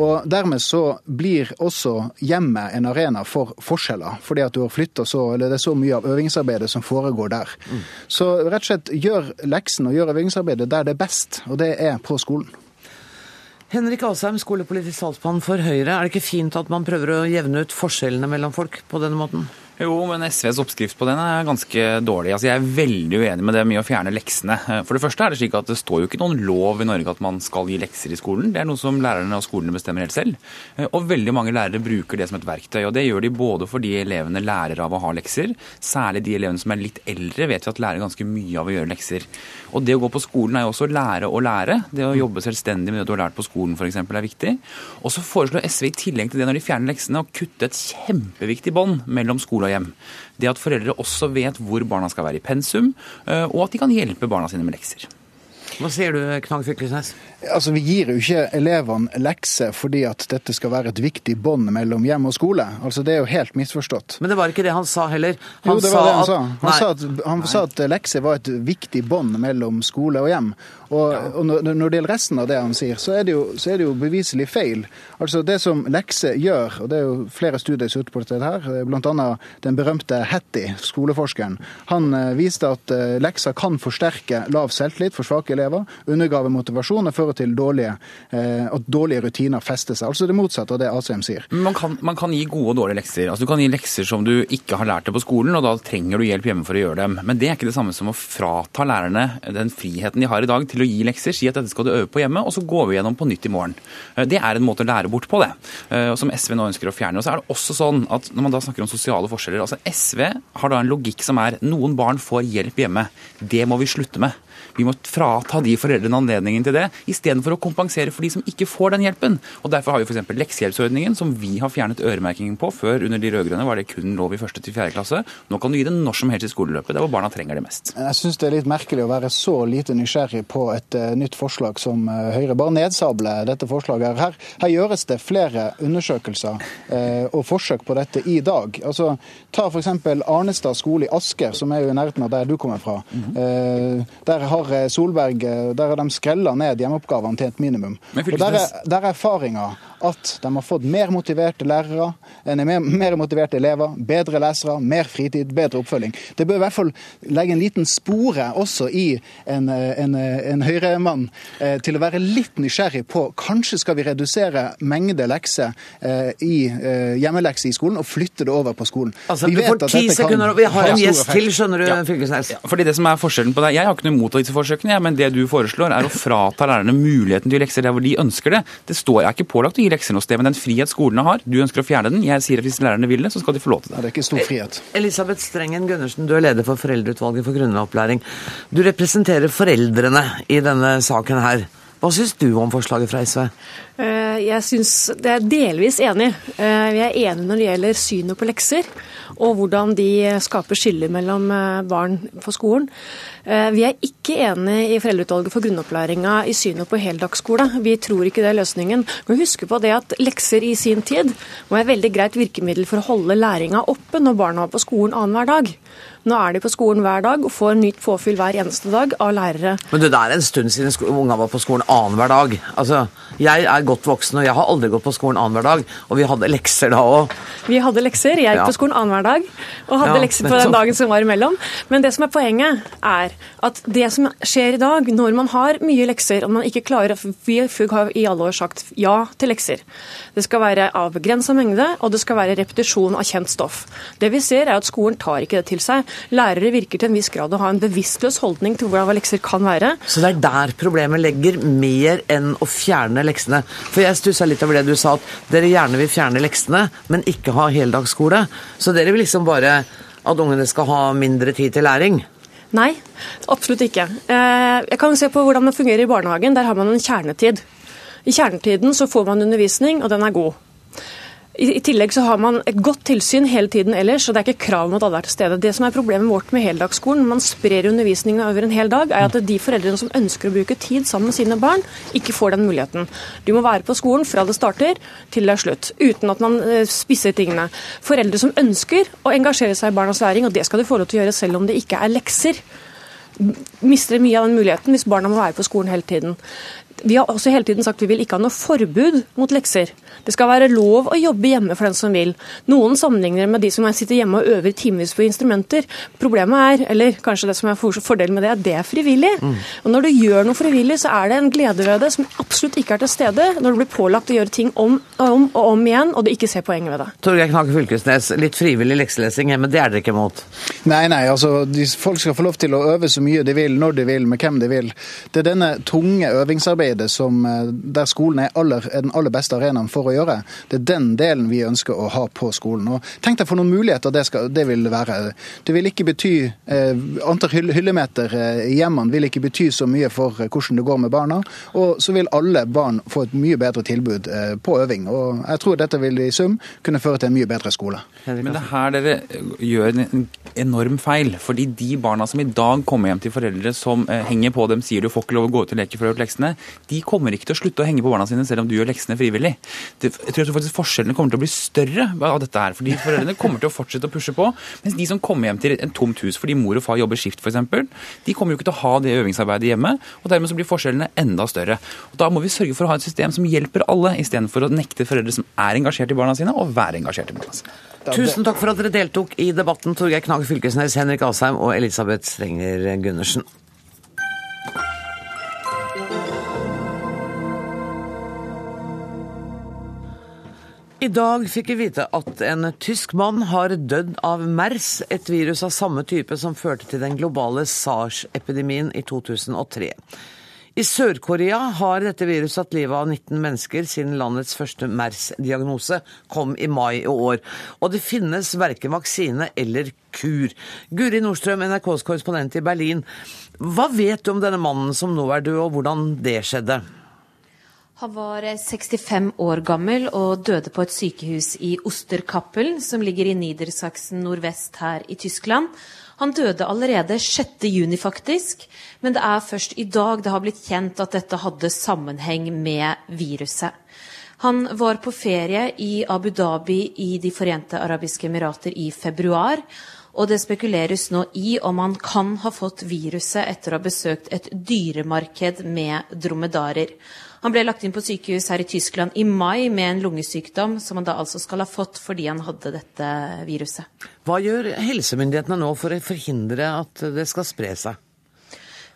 Og Dermed så blir også hjemmet en arena for forskjeller. Fordi at du har flytta så eller det er så mye av øvingsarbeidet som foregår der. Mm. Så rett og slett gjør leksen og gjør øvingsarbeidet der det er best, og det er på skolen. Henrik Asheim, skolepolitisk talsmann for Høyre. Er det ikke fint at man prøver å jevne ut forskjellene mellom folk på denne måten? Jo, men SVs oppskrift på den er ganske dårlig. Altså, jeg er veldig uenig med det med å fjerne leksene. For det første er det slik at det står jo ikke noen lov i Norge at man skal gi lekser i skolen. Det er noe som lærerne og skolene bestemmer helt selv. Og veldig mange lærere bruker det som et verktøy. Og det gjør de både fordi elevene lærer av å ha lekser, særlig de elevene som er litt eldre, vet vi at lærer ganske mye av å gjøre lekser. Og det å gå på skolen er jo også å lære å lære. Det å jobbe selvstendig med det du har lært på skolen f.eks. er viktig. Og så foreslår SV i tillegg til det når de fjerner leksene, å kutte et kjempeviktig bånd mellom skole og hjem. Det at foreldre også vet hvor barna skal være i pensum, eh, og at de kan hjelpe barna sine med lekser. Hva sier du, Knag Fylkesnes? Altså, Vi gir jo ikke elevene lekser fordi at dette skal være et viktig bånd mellom hjem og skole. Altså, Det er jo helt misforstått. Men det var ikke det han sa heller. Han jo, det var det han sa. Han, sa at, han sa at, lekser var et viktig bånd mellom skole og hjem. Og, ja. og, når det gjelder resten av det han sier, så er det jo, er det jo beviselig feil. Altså Det som lekser gjør, og det er jo flere studier som på dette her, bl.a. den berømte Hattie, skoleforskeren, han eh, viste at eh, lekser kan forsterke lav selvtillit for svake elever, undergrave motivasjon og føre føre til dårlige, eh, at dårlige rutiner fester seg. Altså det motsatte av det Asheim sier. Man kan, man kan, gi gode og dårlige lekser. Altså Du kan gi lekser som du ikke har lært det på skolen, og da trenger du hjelp hjemme for å gjøre dem. Men det er ikke det samme som å frata lærerne den friheten de har i dag til å gi lekser. Si at dette skal du øve på hjemme, og så går vi gjennom på nytt i morgen. Eh, det er en måte å lære bort på, det. Eh, som SV nå ønsker å fjerne. Og så er det også sånn at når man da snakker om sosiale forskjeller altså SV har da en logikk som er noen barn får hjelp hjemme. Det må vi slutte med. Vi må frata de foreldrene anledningen til det, istedenfor å kompensere for de som ikke får den hjelpen. Og Derfor har vi f.eks. leksehjelpsordningen, som vi har fjernet øremerkingen på. Før, under de rød-grønne, var det kun lov i første til fjerde klasse. Nå kan du gi det når som helst i skoleløpet, der hvor barna trenger det mest. Jeg syns det er litt merkelig å være så lite nysgjerrig på et uh, nytt forslag som uh, Høyre. Bare nedsable dette forslaget. Her, her gjøres det flere undersøkelser eh, og forsøk på dette i dag. Altså, ta f.eks. Arnestad skole i Asker, som er jo i nærheten av der du kommer fra. Mm -hmm. der har har eh, Solberg eh, der har de skrella ned hjemmeoppgavene til et minimum. Og Der er, der er erfaringa at de har fått mer motiverte lærere, mer, mer motiverte elever, bedre lesere, mer fritid, bedre oppfølging. Det bør i hvert fall legge en liten spore også i en, en, en Høyre-mann eh, til å være litt nysgjerrig på kanskje skal vi redusere mengde lekser eh, i eh, hjemmelekser i skolen og flytte det over på skolen. Altså, vi, får ti sekunder, vi har en gjest til, skjønner du, ja. Fylkesnes. Ja, fordi det som er forskjellen på deg, Jeg har ikke noe imot disse forsøkene, men det du foreslår er å frata lærerne muligheten til lekser der hvor de ønsker det. Det står, Jeg ikke pålagt å gi lekser noe sted, men den frihet skolene har. Du ønsker å fjerne den. Jeg sier at hvis lærerne vil det, så skal de få lov til det. Ja, det er ikke stor frihet. Elisabeth Strengen Gundersen, du er leder for Foreldreutvalget for grunnopplæring. Du representerer foreldrene i denne saken her. Hva syns du om forslaget fra SV? Eh, jeg syns det er delvis enig. Eh, vi er enige når det gjelder synet på lekser, og hvordan de skaper skiller mellom eh, barn på skolen. Vi er ikke enig i Foreldreutvalget for grunnopplæringa i synet på heldagsskole. Vi tror ikke det er løsningen. Men husk på det at lekser i sin tid var et veldig greit virkemiddel for å holde læringa oppe når barna var på skolen annenhver dag. Nå er de på skolen hver dag og får nytt påfyll hver eneste dag av lærere. Men det er en stund siden unga var på skolen annenhver dag. Altså, jeg er godt voksen, og jeg har aldri gått på skolen annenhver dag. Og vi hadde lekser da òg. Vi hadde lekser. Jeg gikk ja. på skolen annenhver dag og hadde ja, lekser på den dagen som var imellom. Men det som er poenget, er at det som skjer i dag, når man har mye lekser og man ikke klarer Vi har i alle år sagt ja til lekser. Det skal være av begrensa mengde, og det skal være repetisjon av kjent stoff. Det vi ser, er at skolen tar ikke det til seg. Lærere virker til en viss grad å ha en bevisstløs holdning til hvordan lekser kan være. Så det er der problemet legger, mer enn å fjerne leksene. For jeg stussa litt over det du sa, at dere gjerne vil fjerne leksene, men ikke ha heldagsskole. Så dere vil liksom bare at ungene skal ha mindre tid til læring? Nei, absolutt ikke. Eh, jeg kan se på hvordan det fungerer i barnehagen. Der har man en kjernetid. I kjernetiden så får man undervisning, og den er god. I, tillegg så har man et godt tilsyn hele tiden ellers, og det er ikke krav om at alle er til stede. Det som er Problemet vårt med heldagsskolen, man sprer undervisninga over en hel dag, er at de foreldrene som ønsker å bruke tid sammen med sine barn, ikke får den muligheten. Du må være på skolen fra det starter til det er slutt, uten at man eh, spisser tingene. Foreldre som ønsker å engasjere seg i barnas læring, og det skal de få lov til å gjøre selv om det ikke er lekser, mister mye av den muligheten hvis barna må være på skolen hele tiden. Vi har også hele tiden sagt vi vil ikke ha noe forbud mot lekser. Det skal være lov å jobbe hjemme for den som vil. Noen sammenligner med de som sitter hjemme og øver timevis på instrumenter. Problemet er, eller kanskje det som er fordelen med det, at det er frivillig. Mm. Og Når du gjør noe frivillig, så er det en glede ved det som absolutt ikke er til stede når du blir pålagt å gjøre ting om og om, og om igjen, og du ikke ser poenget ved det. Torgeir Knag Fylkesnes, litt frivillig lekselesing hjemme, det er dere ikke mot? Nei, nei. altså Folk skal få lov til å øve så mye de vil, når de vil, med hvem de vil. Det er denne tunge øvingsarbeidet som, eh, der skolen er, aller, er den aller beste arenaen for å gjøre. Det er den delen vi ønsker å ha på skolen. Og Tenk deg for noen muligheter det, skal, det vil være. Det vil ikke bety eh, Antall hyllemeter eh, i hjemmene vil ikke bety så mye for eh, hvordan det går med barna. Og så vil alle barn få et mye bedre tilbud eh, på øving. Og jeg tror dette vil i sum kunne føre til en mye bedre skole. Men det er her dere gjør en enorm feil. fordi de barna som i dag kommer hjem til foreldre som eh, henger på dem, sier du får ikke lov å gå ut og leke for å har gjort leksene, de kommer ikke til å slutte å henge på barna sine selv om du gjør leksene frivillig jeg tror faktisk forskjellene kommer til å bli større av dette her. fordi Foreldrene kommer til å fortsette å pushe på. Mens de som kommer hjem til en tomt hus fordi mor og far jobber skift f.eks., de kommer jo ikke til å ha det øvingsarbeidet hjemme. og Dermed så blir forskjellene enda større. Og Da må vi sørge for å ha et system som hjelper alle, istedenfor å nekte foreldre som er engasjert i barna sine, å være engasjert i barna sine. Tusen takk for at dere deltok i debatten, Torgeir Knag Fylkesnes, Henrik Asheim og Elisabeth Strenger Gundersen. I dag fikk vi vite at en tysk mann har dødd av MERS, et virus av samme type som førte til den globale SARS-epidemien i 2003. I Sør-Korea har dette viruset tatt livet av 19 mennesker siden landets første MERS-diagnose kom i mai i år. Og det finnes verken vaksine eller kur. Guri Nordstrøm, NRKs korrespondent i Berlin. Hva vet du om denne mannen som nå er død, og hvordan det skjedde? Han var 65 eh, år gammel og døde på et sykehus i Osterkappel, som ligger i Niedersachsen nordvest her i Tyskland. Han døde allerede 6.6, faktisk, men det er først i dag det har blitt kjent at dette hadde sammenheng med viruset. Han var på ferie i Abu Dhabi i De forente arabiske emirater i februar. Og det spekuleres nå i om han kan ha fått viruset etter å ha besøkt et dyremarked med dromedarer. Han ble lagt inn på sykehus her i Tyskland i mai med en lungesykdom, som han da altså skal ha fått fordi han hadde dette viruset. Hva gjør helsemyndighetene nå for å forhindre at det skal spre seg?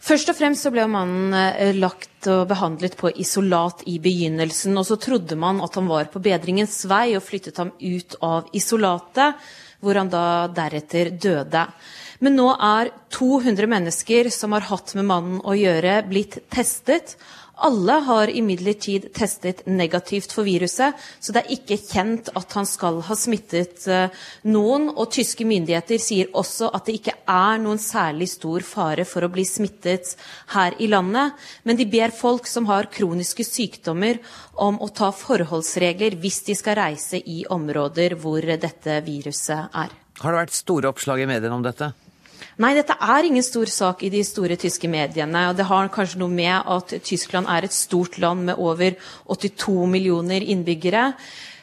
Først og fremst så ble mannen eh, lagt og behandlet på isolat i begynnelsen. Og så trodde man at han var på bedringens vei og flyttet ham ut av isolatet, hvor han da deretter døde. Men nå er 200 mennesker som har hatt med mannen å gjøre, blitt testet. Alle har imidlertid testet negativt for viruset, så det er ikke kjent at han skal ha smittet eh, noen. Og tyske myndigheter sier også at det ikke er noen særlig stor fare for å bli smittet her i landet. Men de ber folk som har kroniske sykdommer om å ta forholdsregler hvis de skal reise i områder hvor dette viruset er. Har det vært store oppslag i mediene om dette? Nei, dette er ingen stor sak i de store tyske mediene. og Det har kanskje noe med at Tyskland er et stort land med over 82 millioner innbyggere.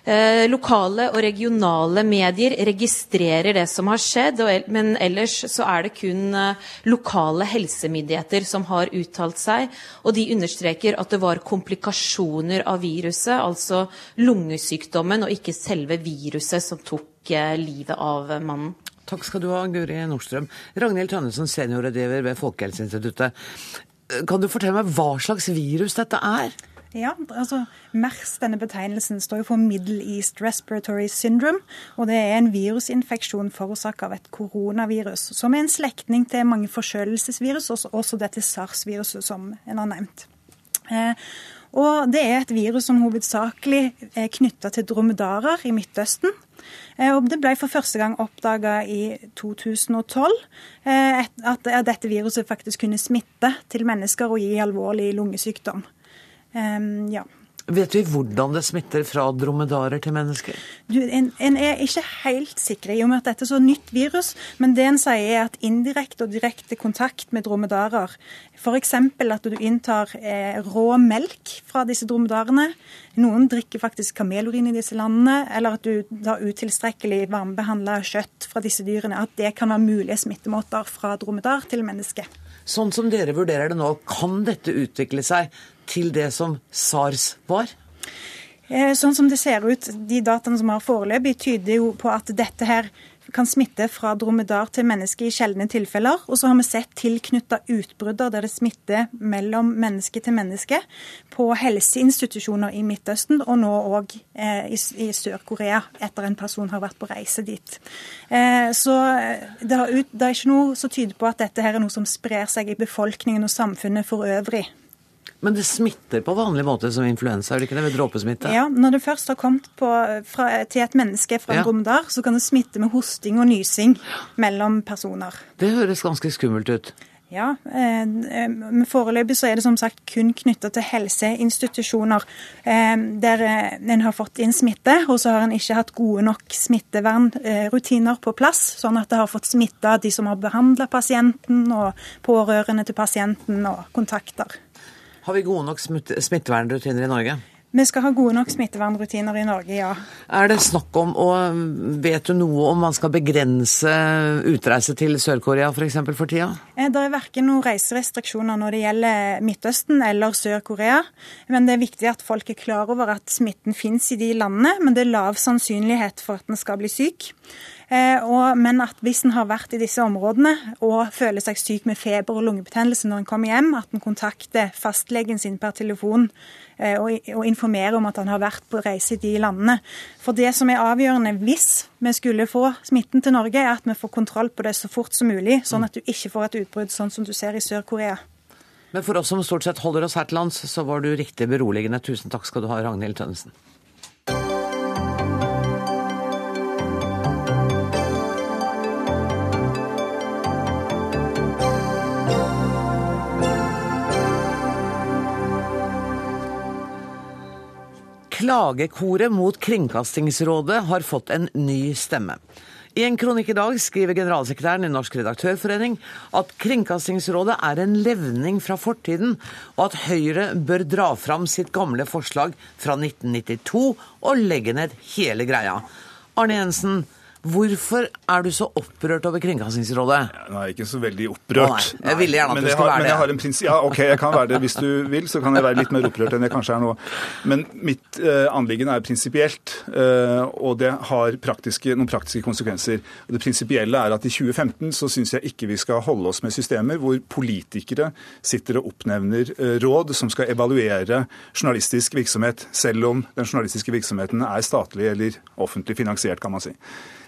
Eh, lokale og regionale medier registrerer det som har skjedd, men ellers så er det kun eh, lokale helsemyndigheter som har uttalt seg. Og de understreker at det var komplikasjoner av viruset, altså lungesykdommen, og ikke selve viruset som tok eh, livet av mannen. Takk skal du ha, Guri Nordstrøm. Ragnhild Tønnesen, seniorrådgiver ved Folkehelseinstituttet. Kan du fortelle meg hva slags virus dette er? Ja, altså MERS, denne betegnelsen, står jo for Middle East Respiratory Syndrome. Og det er en virusinfeksjon forårsaket av et koronavirus, som er en slektning til mange forkjølelsesvirus, også dette SARS-viruset som en har nevnt. Eh, og det er et virus som hovedsakelig er knytta til dromedarer i Midtøsten. Eh, og det ble for første gang oppdaga i 2012 eh, at dette viruset faktisk kunne smitte til mennesker og gi alvorlig lungesykdom. Ja. Vet vi hvordan det smitter fra dromedarer til mennesker? Du, en, en, er ikke helt sikker i og med at dette er så nytt virus, men det en sier er at indirekte og direkte kontakt med dromedarer, f.eks. at du inntar eh, rå melk fra disse dromedarene, noen drikker faktisk kamelurin i disse landene, eller at du tar utilstrekkelig varmebehandla kjøtt fra disse dyrene, at det kan være mulige smittemåter fra dromedar til menneske. Sånn som dere vurderer det nå, kan dette utvikle seg til det som SARS var? Eh, sånn som det ser ut, de dataene som har foreløpig, tyder jo på at dette her kan smitte fra dromedar til menneske i sjeldne tilfeller. Og så har vi sett tilknytta utbrudder der det smitter mellom menneske til menneske på helseinstitusjoner i Midtøsten, og nå òg eh, i, Sør-Korea, etter en person har vært på reise dit. Eh, så eh, det, det er ikke noe som tyder på at dette her er noe som sprer seg i befolkningen og samfunnet for øvrig. Men det smitter på vanlig måte som influensa, er det ikke det? Ved dråpesmitte? Ja, når det først har kommet på, fra, til et menneske fra en ja. dromedar, så kan det smitte med hosting og nysing mellom personer. Det høres ganske skummelt ut. Ja, eh, men foreløpig så er det som sagt kun knytta til helseinstitusjoner eh, der eh, en har fått inn smitte, og så har en ikke hatt gode nok smittevernrutiner på plass, sånn at det har fått smitta de som har behandla pasienten, og pårørende til pasienten og kontakter. Har vi gode nok smittevernrutiner i Norge? Vi skal ha gode nok smittevernrutiner i Norge, ja. Er det snakk om, og vet du noe om man skal begrense utreise til Sør-Korea f.eks. For, for tida? Eh, det er verken noen reiserestriksjoner når det gjelder Midtøsten eller Sør-Korea. Men det er viktig at folk er klar over at smitten finnes i de landene, men det er lav sannsynlighet for at den skal bli syk. Eh, og, men at hvis en har vært i disse områdene og føler seg syk med feber og lungebetennelse når en kommer hjem, at en kontakter fastlegen sin per telefon eh, og, og informerer om at han har vært på reise i de landene. For det som er avgjørende hvis vi skulle få smitten til Norge, er at vi får kontroll på det så fort som mulig, sånn at du ikke får et utbrudd sånn som du ser i Sør-Korea. Men for oss som stort sett holder oss her til lands, så var du riktig beroligende. Tusen takk skal du ha, Ragnhild Tønnesen. Klagekoret mot Kringkastingsrådet har fått en ny stemme. I en kronikk i dag skriver generalsekretæren i Norsk redaktørforening at Kringkastingsrådet er en levning fra fortiden, og at Høyre bør dra fram sitt gamle forslag fra 1992 og legge ned hele greia. Arne Jensen, Hvorfor er du så opprørt over Kringkastingsrådet? Nei, ikke så veldig opprørt. Å. Jeg ville gjerne at du skulle være være men jeg det. har en prins- Ja, OK, jeg kan være det hvis du vil. Så kan jeg være litt mer opprørt enn jeg kanskje er nå. Men mitt eh, anliggende er prinsipielt, eh, og det har praktiske, noen praktiske konsekvenser. Det prinsipielle er at i 2015 så syns jeg ikke vi skal holde oss med systemer hvor politikere sitter og oppnevner eh, råd som skal evaluere journalistisk virksomhet, selv om den journalistiske virksomheten er statlig eller offentlig finansiert, kan man si.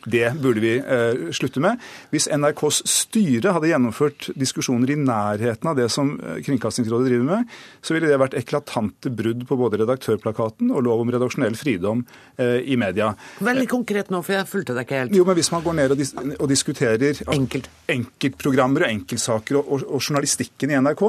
Det burde vi eh, slutte med. Hvis NRKs styre hadde gjennomført diskusjoner i nærheten av det som eh, Kringkastingsrådet driver med, så ville det vært eklatante brudd på både redaktørplakaten og lov om redaksjonell fridom eh, i media. Veldig konkret nå, for jeg fulgte deg ikke helt. Jo, men Hvis man går ned og, dis og diskuterer Enkelt. enkeltprogrammer og enkeltsaker og, og, og journalistikken i NRK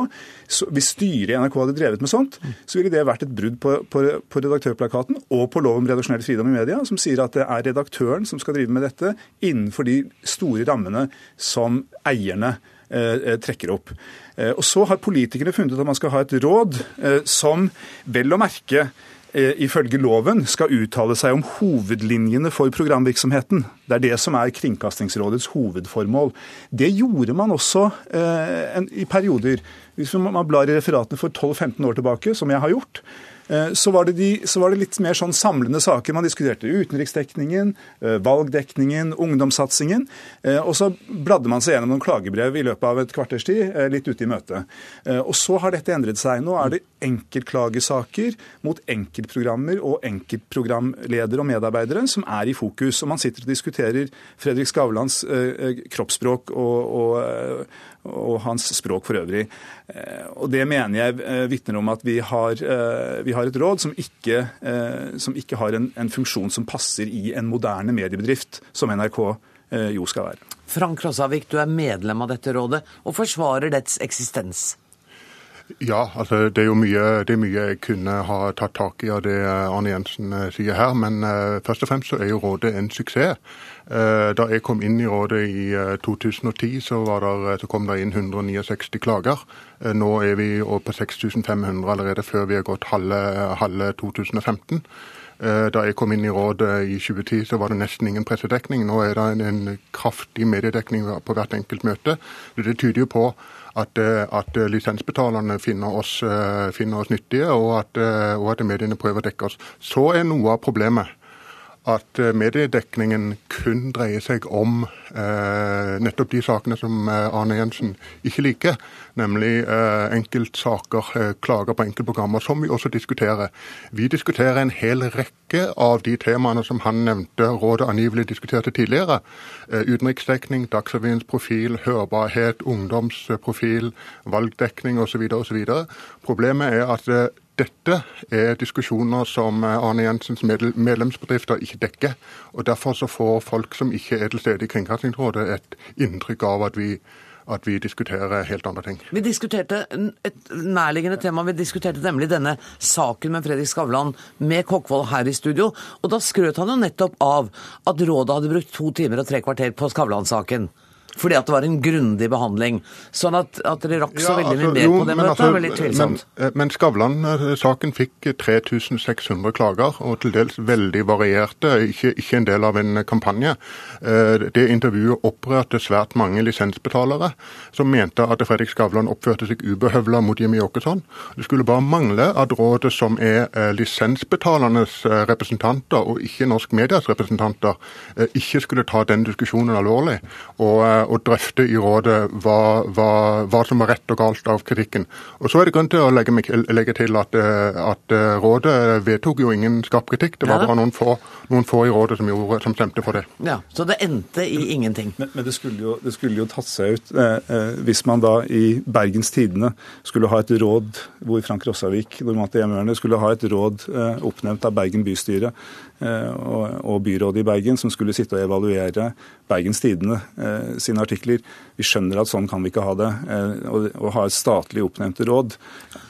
så Hvis styret i NRK hadde drevet med sånt, så ville det vært et brudd på, på, på redaktørplakaten og på lov om redaksjonell fridom i media, som sier at det er redaktøren som skal drive med dette innenfor de store rammene som eierne eh, trekker opp. Eh, Og Så har politikerne funnet ut at man skal ha et råd eh, som vel å merke eh, ifølge loven skal uttale seg om hovedlinjene for programvirksomheten. Det er det som er Kringkastingsrådets hovedformål. Det gjorde man også eh, en, i perioder. Hvis man blar i referatene for 12-15 år tilbake, som jeg har gjort, eh, så var, de, så var det litt mer sånn samlende saker. Man diskuterte utenriksdekningen, eh, valgdekningen, ungdomssatsingen. eh, Og så bladde man seg gjennom noen klagebrev i løpet av et kvarters tid, eh, litt ute i møtet. Eh, Og så har dette endret seg. Nå er det enkeltklagesaker mot enkeltprogrammer og enkeltprogramledere og medarbeidere som er i fokus. Og man sitter og diskuterer Fredrik Skavlans eh, kroppsspråk og, og, eh, og hans språk for øvrig. Eh, Og Det mener jeg eh, vitner om at vi har, eh, vi har et råd som ikke, som ikke har en, en funksjon som passer i en moderne mediebedrift, som NRK jo skal være. Frank Rossavik, du er medlem av dette rådet og forsvarer dets eksistens. Ja, altså det er jo mye, er mye jeg kunne ha tatt tak i av det Arne Jensen eh, sier her, men uh, først og fremst så er jo rådet en suksess. Uh, da jeg kom inn i rådet i uh, 2010, så, der, så kom det inn 169 klager. Eh, nå er vi på 6500 allerede før vi har gått halve, halve 2015. Eh, Da jeg kom inn i rådet i 2010, så var det nesten ingen pressedekning. Nå er det en, en kraftig mediedekning på hvert enkelt møte. Det tyder jo på at, eh, at lisensbetalerne finner oss, eh, finner oss nyttige, og at, eh, og at mediene prøver å dekke oss. Så er noe av problemet at eh, mediedekningen kun dreier seg om eh, nettopp de sakene som eh, Arne Jensen ikke liker, nemlig eh, enkeltsaker, eh, klager på enkeltprogrammer, som vi også diskuterer. Vi diskuterer en hel rekke av de temaene som han nevnte rådet angivelig diskuterte tidligere. Eh, utenriksdekning, Dagsrevyens profil, hørbarhet, ungdomsprofil, valgdekning osv. osv. Problemet er at eh, dette er diskusjoner som eh, Arne Jensens medlemsbedrifter ikke dekker. og Derfor så får folk som ikke er til stede i Kringkastingsrådet, et inntrykk av at vi, at vi diskuterer helt andre ting. Vi diskuterte et nærliggende tema. Vi diskuterte nemlig denne saken med Fredrik Skavlan med Kokkvold her i studio. Og da skrøt han jo nettopp av at rådet hadde brukt to timer og tre kvarter på Skavlan-saken. Fordi at det var en grundig behandling. Sånn at, at dere rakk så Ja, veldig mye altså, mer på det møtet, altså, er veldig tvilsomt. Men, eh, men Skavlan-saken fikk 3600 klager, og til dels veldig varierte. Ikke, ikke en del av en kampanje. Eh, Det intervjuet opprørte svært mange lisensbetalere, som mente at Fredrik Skavlan oppførte seg ubehøvla mot Jimmy Åkesson. Det skulle bare mangle at rådet, som er eh, lisensbetalernes eh, representanter, og ikke norsk medias representanter, eh, ikke skulle ta den diskusjonen alvorlig. og og drøfte i rådet hva, hva, hva som var rett og galt av kritikken. Og Så er det grunn til å legge, legge til at, eh, at eh, rådet vedtok jo ingen skarp kritikk. Det var ja, bare noen få, noen få i rådet som, gjorde, som stemte for det. Ja, Så det endte i ingenting. Men, men det, skulle jo, det skulle jo tatt seg ut eh, eh, hvis man da i Bergens Tidende skulle ha et råd hvor Frank Rossavik, normalt hjemmehørende, skulle ha et råd eh, oppnevnt av Bergen bystyre eh, og, og byrådet i Bergen, som skulle sitte og evaluere Bergens Tidende eh, sine artikler. Vi skjønner at sånn kan vi ikke ha det. Eh, å, ha et statlig oppnevnte råd,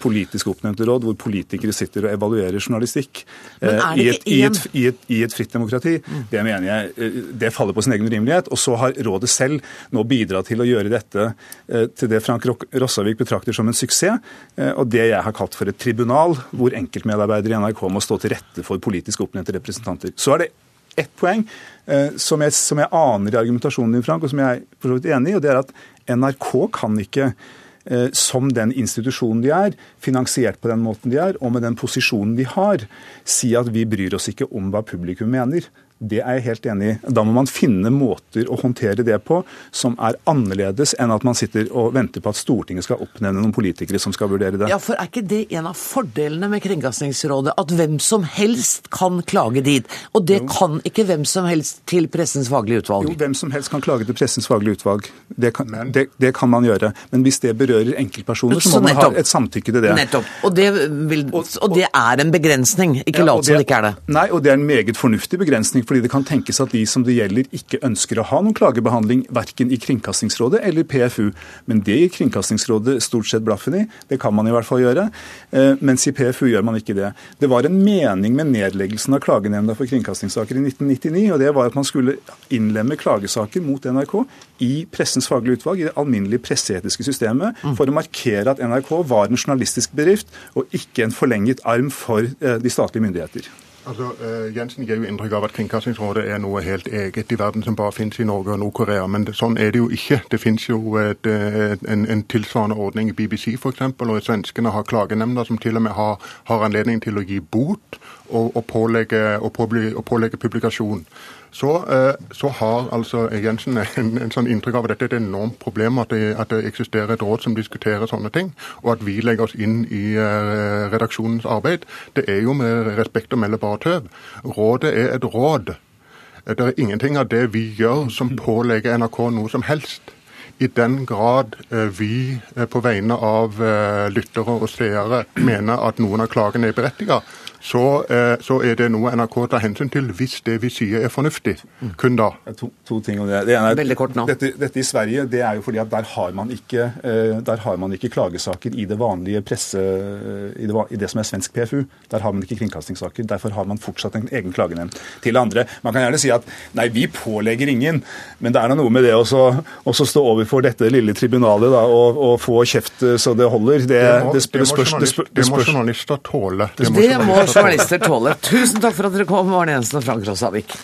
politisk oppnevnte råd, hvor politikere sitter og evaluerer journalistikk eh, i, et, i, et, i, et, i et fritt demokrati, det mener jeg eh, det faller på sin egen urimelighet. Og så har rådet selv nå bidratt til å gjøre dette eh, til det Frank Rossavik betrakter som en suksess, eh, og det jeg har kalt for et tribunal, hvor enkeltmedarbeidere i NRK må stå til rette for politisk oppnevnte representanter. Så er det ett poeng eh, som, jeg, som jeg aner i argumentasjonen din, Frank, og som jeg er for så vidt enig i. og det er at NRK kan ikke eh, som den institusjonen de er, finansiert på den måten de er, og med den posisjonen de har, si at vi bryr oss ikke om hva publikum mener. Det er jeg helt enig i. Da må man finne måter å håndtere det på som er annerledes enn at man sitter og venter på at Stortinget skal oppnevne noen politikere som skal vurdere det. Ja, for Er ikke det en av fordelene med Kringkastingsrådet? At hvem som helst kan klage dit? Og det jo. kan ikke hvem som helst til Pressens faglige utvalg? Jo, hvem som helst kan klage til Pressens faglige utvalg. Det kan, det, det kan man gjøre. Men hvis det berører enkeltpersoner, så må så man ha et samtykke til det. Nettopp. Og det, vil, og det er en begrensning. Ikke ja, lat som det ikke er det. Nei, og det er en meget fornuftig begrensning fordi det kan tenkes at de som det gjelder, ikke ønsker å ha noen klagebehandling verken i Kringkastingsrådet eller PFU. Men det gir Kringkastingsrådet stort sett blaffen i. Det kan man i hvert fall gjøre. Eh, mens i PFU gjør man ikke det. Det var en mening med nedleggelsen av Klagenemnda for kringkastingssaker i 1999, og det var at man skulle innlemme klagesaker mot NRK i Pressens faglige utvalg, i det alminnelige presseetiske systemet, mm. for å markere at NRK var en journalistisk bedrift og ikke en forlenget arm for eh, de statlige myndigheter. Altså, uh, Jensen gir jo inntrykk av at Kringkastingsrådet er noe helt eget i verden som bare finnes i Norge og Nord-Korea. Men sånn er det jo ikke. Det finnes jo et, et, en, en, tilsvarende ordning i BBC f.eks. Og svenskene har klagenemnder som til og med har, har anledning til å gi bot og, og, pålegge, og, påbli, og pålegge publikasjon så, eh, så, har altså Jensen en, en, sånn inntrykk av at dette er et enormt problem, at det, at det, eksisterer et råd som diskuterer sånne ting, og at vi legger oss inn i uh, redaksjonens arbeid. Det er jo med respekt å melde bare tøv. Rådet er et råd. Det er ingenting av det vi gjør som pålegger NRK noe som helst. I den grad uh, vi på vegne av lyttere og seere mener at noen av klagene er berettiget, så, eh, så, er det noe NRK tar hensyn til hvis det vi sier er fornuftig. Kun da. To, to ting om det. det ene er, Veldig kort nå. Dette, dette, i Sverige det er jo fordi at der har man ikke, eh, der har man ikke klagesaker i det vanlige presse, i det, i det, som er svensk PFU. Der har man ikke kringkastingssaker. Derfor har man fortsatt en egen klagenemnd. Til andre, man kan gjerne si at nei, vi pålegger ingen, men det er noe med det å stå overfor dette lille tribunalet da, og, og, få kjeft så det holder. Det, det, må, det, spørs, det, må journalister tåle. Det må journalister tåler. Tusen takk for at dere kom, Arne Jensen og Frank Rossavik.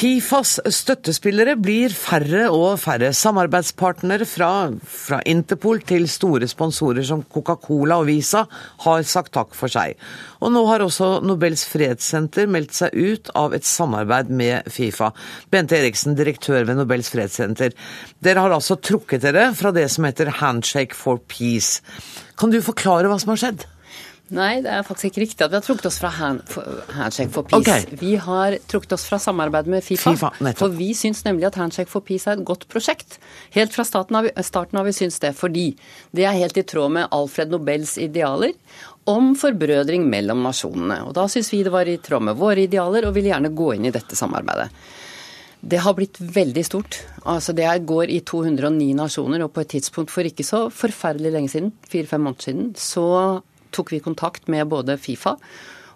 Fifas støttespillere blir færre og færre. Samarbeidspartnere fra, fra Interpol til store sponsorer som Coca-Cola og Visa har sagt takk for seg. Og nå har også Nobels fredssenter meldt seg ut av et samarbeid med Fifa. Bente Eriksen, direktør ved Nobels fredssenter. Dere har altså trukket dere fra det som heter Handshake for peace. Kan du forklare hva som har skjedd? Nei, det er faktisk ikke riktig at vi har trukket oss fra hand, Handshake for Peace. Okay. Vi har trukket oss fra samarbeidet med Fifa. FIFA for vi syns nemlig at Handshake for Peace er et godt prosjekt. Helt fra starten har vi, starten har vi syntes det, fordi det er helt i tråd med Alfred Nobels idealer om forbrødring mellom nasjonene. Og Da syns vi det var i tråd med våre idealer, og vil gjerne gå inn i dette samarbeidet. Det har blitt veldig stort. Altså Det går i 209 nasjoner, og på et tidspunkt for ikke så forferdelig lenge siden, fire-fem måneder siden, så tok vi kontakt med både Fifa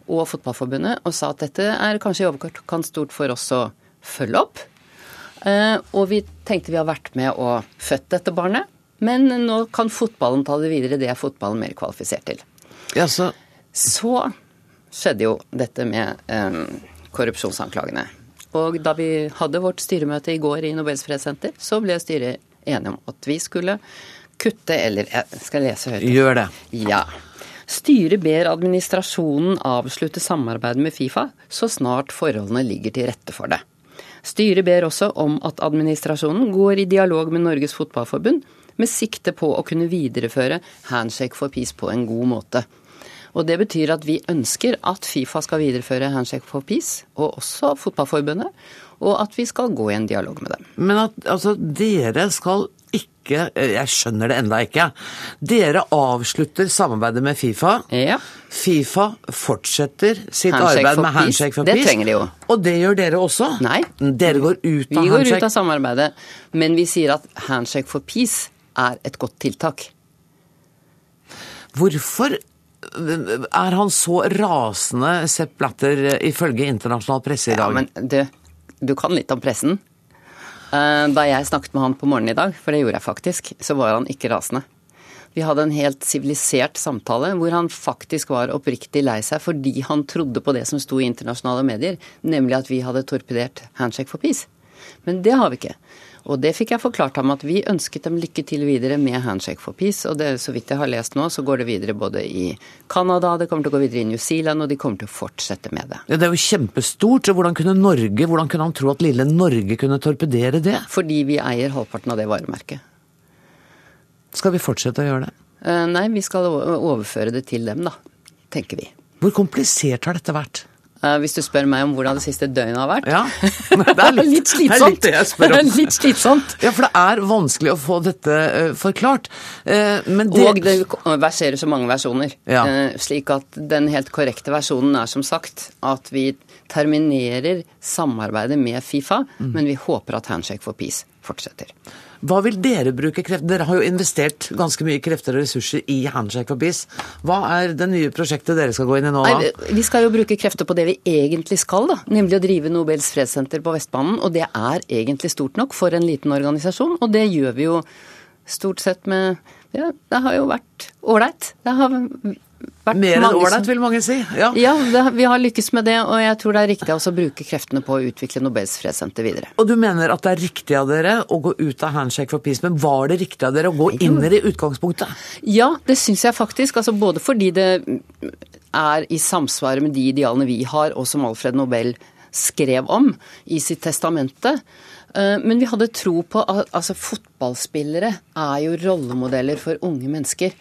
og Fotballforbundet og sa at dette er kanskje i overkant stort for oss å følge opp. Eh, og vi tenkte vi har vært med og født dette barnet, men nå kan fotballen ta det videre. Det er fotballen mer kvalifisert til. Ja, så... så skjedde jo dette med um, korrupsjonsanklagene. Og da vi hadde vårt styremøte i går i Nobels fredssenter, så ble styret enige om at vi skulle kutte eller Jeg skal lese høyt. Gjør det. Ja. Styret ber administrasjonen avslutte samarbeidet med Fifa så snart forholdene ligger til rette for det. Styret ber også om at administrasjonen går i dialog med Norges Fotballforbund med sikte på å kunne videreføre Handshake for Peace på en god måte. Og Det betyr at vi ønsker at Fifa skal videreføre Handshake for Peace, og også Fotballforbundet, og at vi skal gå i en dialog med dem. Men at altså, dere skal ikke Jeg skjønner det enda ikke. Dere avslutter samarbeidet med Fifa. Ja. Fifa fortsetter sitt handshake arbeid med Handshake for Peace. Det trenger de jo. Og det gjør dere også? Nei. Dere går ut av Handshake? Vi går ut av samarbeidet, men vi sier at Handshake for Peace er et godt tiltak. Hvorfor er han så rasende, Sepp Blatter, ifølge internasjonal presse i dag? Ja, men du, du kan litt om pressen. Eh, da jeg snakket med han på morgenen i dag, for det gjorde jeg faktisk, så var han ikke rasende. Vi hadde en helt sivilisert samtale hvor han faktisk var oppriktig lei seg fordi han trodde på det som sto i internasjonale medier, nemlig at vi hadde torpedert Handshake for peace. Men det har vi ikke. Og det fikk jeg forklart ham at vi ønsket dem lykke til videre med Handshake for peace. Og det, så vidt jeg har lest nå, så går det videre både i Canada, det kommer til å gå videre i New Zealand, og de kommer til å fortsette med det. Ja, Det er jo kjempestort. så Hvordan kunne Norge, hvordan kunne han tro at lille Norge kunne torpedere det? Fordi vi eier halvparten av det varemerket. Skal vi fortsette å gjøre det? Eh, nei, vi skal overføre det til dem, da. Tenker vi. Hvor komplisert har dette vært? Eh, hvis du spør meg om hvordan det siste døgnet har vært? Ja, det er litt, litt slitsomt. Det er litt, det jeg spør om. [LAUGHS] litt slitsomt. Ja, for det er vanskelig å få dette uh, forklart. Uh, det... Og det verserer så mange versjoner. Ja. Slik at den helt korrekte versjonen er som sagt at vi terminerer samarbeidet med Fifa, mm. men vi håper at Handshake for peace fortsetter. Hva vil dere bruke krefter Dere har jo investert ganske mye krefter og ressurser i Handshake for Peace. Hva er det nye prosjektet dere skal gå inn i nå? da? vi skal jo bruke krefter på det vi egentlig skal, da. Nemlig å drive Nobels fredssenter på Vestbanen. Og det er egentlig stort nok for en liten organisasjon, og det gjør vi jo stort sett med ja, Det har jo vært ålreit. Det har mer enn ålreit, vil mange si. Ja, ja det, vi har lykkes med det, og jeg tror det er riktig også å bruke kreftene på å utvikle Nobels fredssenter videre. Og du mener at det er riktig av dere å gå ut av Handshake for peace, men var det riktig av dere å gå inn i det utgangspunktet? Ja, det syns jeg faktisk. Altså både fordi det er i samsvar med de idealene vi har, og som Alfred Nobel skrev om i sitt testamente. Eh, men vi hadde tro på at altså, fotballspillere er jo rollemodeller for unge mennesker.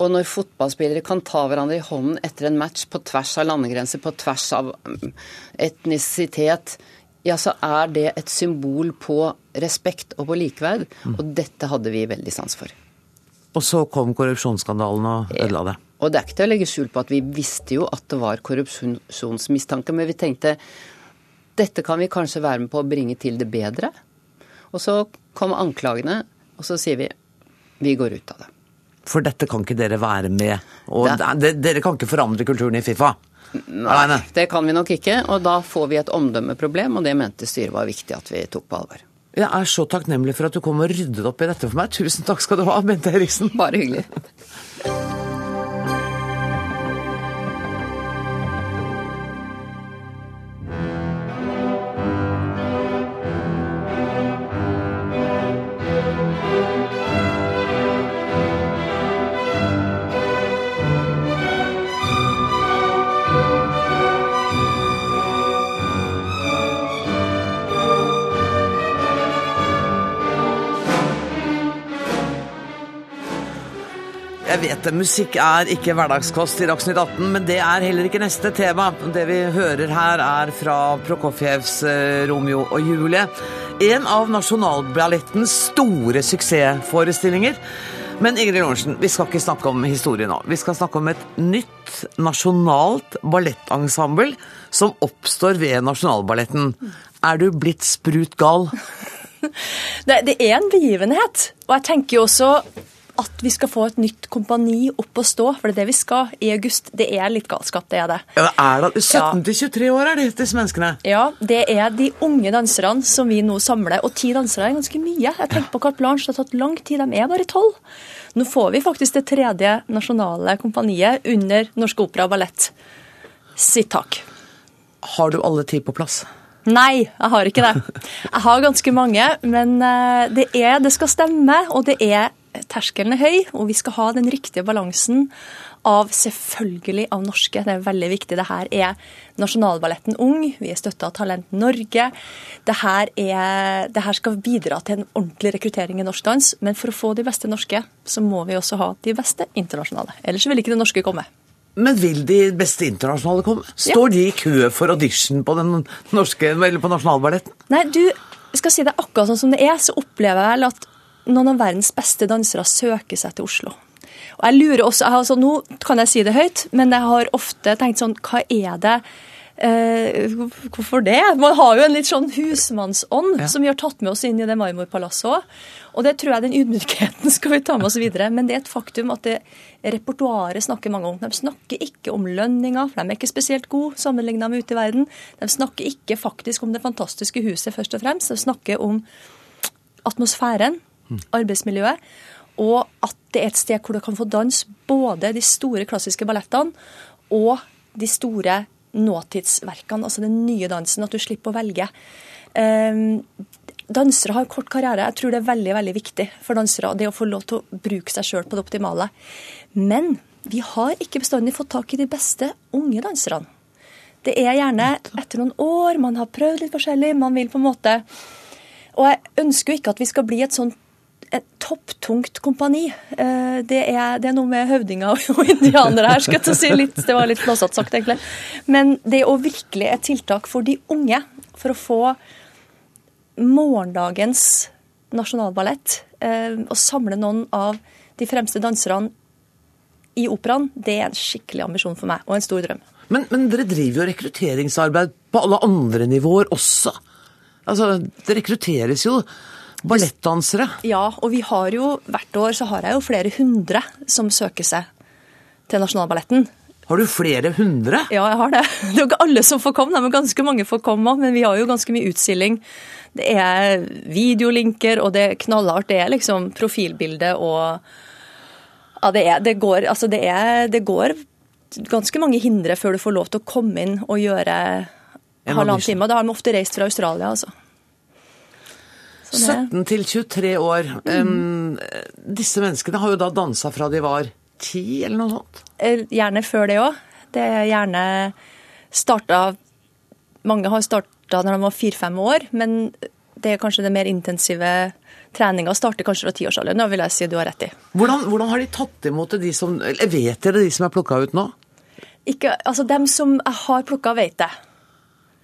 Og når fotballspillere kan ta hverandre i hånden etter en match på tvers av landegrenser, på tvers av mm, etnisitet, ja, så er det et symbol på respekt og på likeverd. Mm. Og dette hadde vi veldig sans for. Og så kom korrupsjonsskandalen og ødela det. Og det er ikke til å legge skjul på at vi visste jo at det var korrupsjonsmistanke, men vi tenkte dette kan vi kanskje være med på å bringe til det bedre. Og så kom anklagene, og så sier vi vi går ut av det. For dette kan ikke dere være med. Og det... dere kan ikke forandre kulturen i Fifa. Nei, det kan vi nok ikke. Og da får vi et omdømmeproblem, og det mente styret var viktig at vi tok på alvor. Jeg er så takknemlig for at du kom og ryddet opp i dette for meg. Tusen takk skal du ha, Bente Eriksen. Bare hyggelig. Jeg vet det, musikk er ikke hverdagskost i Dagsnytt 18, men det er heller ikke neste tema. Det vi hører her er fra Prokofjevs eh, Romeo og Julie. En av Nasjonalballettens store suksessforestillinger. Men Ingrid Lorentzen, vi skal ikke snakke om historie nå. Vi skal snakke om et nytt nasjonalt ballettensemble som oppstår ved Nasjonalballetten. Er du blitt sprut gal? [LAUGHS] det, det er en begivenhet. Og jeg tenker jo også at vi skal få et nytt kompani opp og stå, for det er det vi skal i august. Det er litt galskap, det er det. Ja, det er det. 17 til 23 år er det, disse menneskene. Ja, det er de unge danserne som vi nå samler. Og ti dansere er ganske mye. Jeg tenker på Carte Blanche, det har tatt lang tid. De er bare tolv. Nå får vi faktisk det tredje nasjonale kompaniet under Norsk Opera og Ballett sitt tak. Har du alle ti på plass? Nei, jeg har ikke det. Jeg har ganske mange, men eh, det, er, det skal stemme, og det er terskelen er høy, og vi skal ha den riktige balansen av selvfølgelig av norske. Det er veldig viktig. Det her er Nasjonalballetten Ung, vi er støtta av Talent Norge. Det her, er, det her, skal bidra til en ordentlig rekruttering i norsk dans, men for å få de beste norske, så må vi også ha de beste internasjonale. Ellers vil ikke det norske komme. Men vil de beste internasjonale komme? Står ja. de i kø for audition på, den norske, eller på Nasjonalballetten? Nei, du skal si det akkurat sånn som det er, så opplever jeg vel at noen av verdens beste dansere søker seg til Oslo. Og jeg lurer også, jeg altså, Nå kan jeg si det høyt, men jeg har ofte tenkt sånn Hva er det eh, Hvorfor det? Man har jo en litt sånn husmannsånd ja. som vi har tatt med oss inn i det marmorpalasset òg. Og det tror jeg den ydmykheten [LAUGHS] skal vi ta med oss videre. Men det er et faktum at det repertoaret snakker mange om. De snakker ikke om lønninger, for de er ikke spesielt gode sammenligna med ute i verden. De snakker ikke faktisk om det fantastiske huset først og fremst. De snakker om atmosfæren arbeidsmiljøet. Og at det er et sted hvor du kan få dans både de store klassiske ballettene og de store nåtidsverkene, altså den nye dansen. At du slipper å velge. Um, dansere har kort karriere. Jeg tror det er veldig veldig viktig for dansere det å få lov til å bruke seg sjøl på det optimale. Men vi har ikke bestandig fått tak i de beste unge danserne. Det er gjerne etter noen år, man har prøvd litt forskjellig, man vil på en måte Og jeg ønsker jo ikke at vi skal bli et sånt et topptungt kompani. Eh, det er, det er, noe med høvdinger og [LAUGHS] indianere her, skal jeg si. Litt, det var litt flåsete sagt, egentlig. Men det er òg virkelig et tiltak for de unge, for å få morgendagens nasjonalballett. og samle noen av de fremste danserne i operaen, det er en skikkelig ambisjon for meg, og en stor drøm. Men, men dere driver jo rekrutteringsarbeid på alle andre nivåer også. Altså, det rekrutteres jo ballettdansere. Ja, og vi har jo hvert år så har jeg jo flere hundre som søker seg til Nasjonalballetten. Har du flere hundre? Ja, jeg har det. Det er jo ikke alle som får komme, men ganske mange får komme. Men vi har jo ganske mye utstilling. Det er videolinker, og det er knallhardt. Det er liksom profilbilde og Ja, det, er, det går Altså, det er Det går ganske mange hindre før du får lov til å komme inn og gjøre halvannen time. Da har de ofte reist fra Australia, altså. 17 til 23 år. Um, disse menneskene har jo da dansa fra de var ti, eller noe sånt? Eh, gjerne før det òg. Det er gjerne starta Mange har starta når de var fire-fem år, men det er kanskje det mer intensive treninga starter kanskje fra tiårsalderen. Vil jeg si du har rett i. Hvordan, hvordan har de tatt imot det, de som Eller vet dere de som er plukka ut nå? Ikke, altså Dem som jeg har plukka, vet det.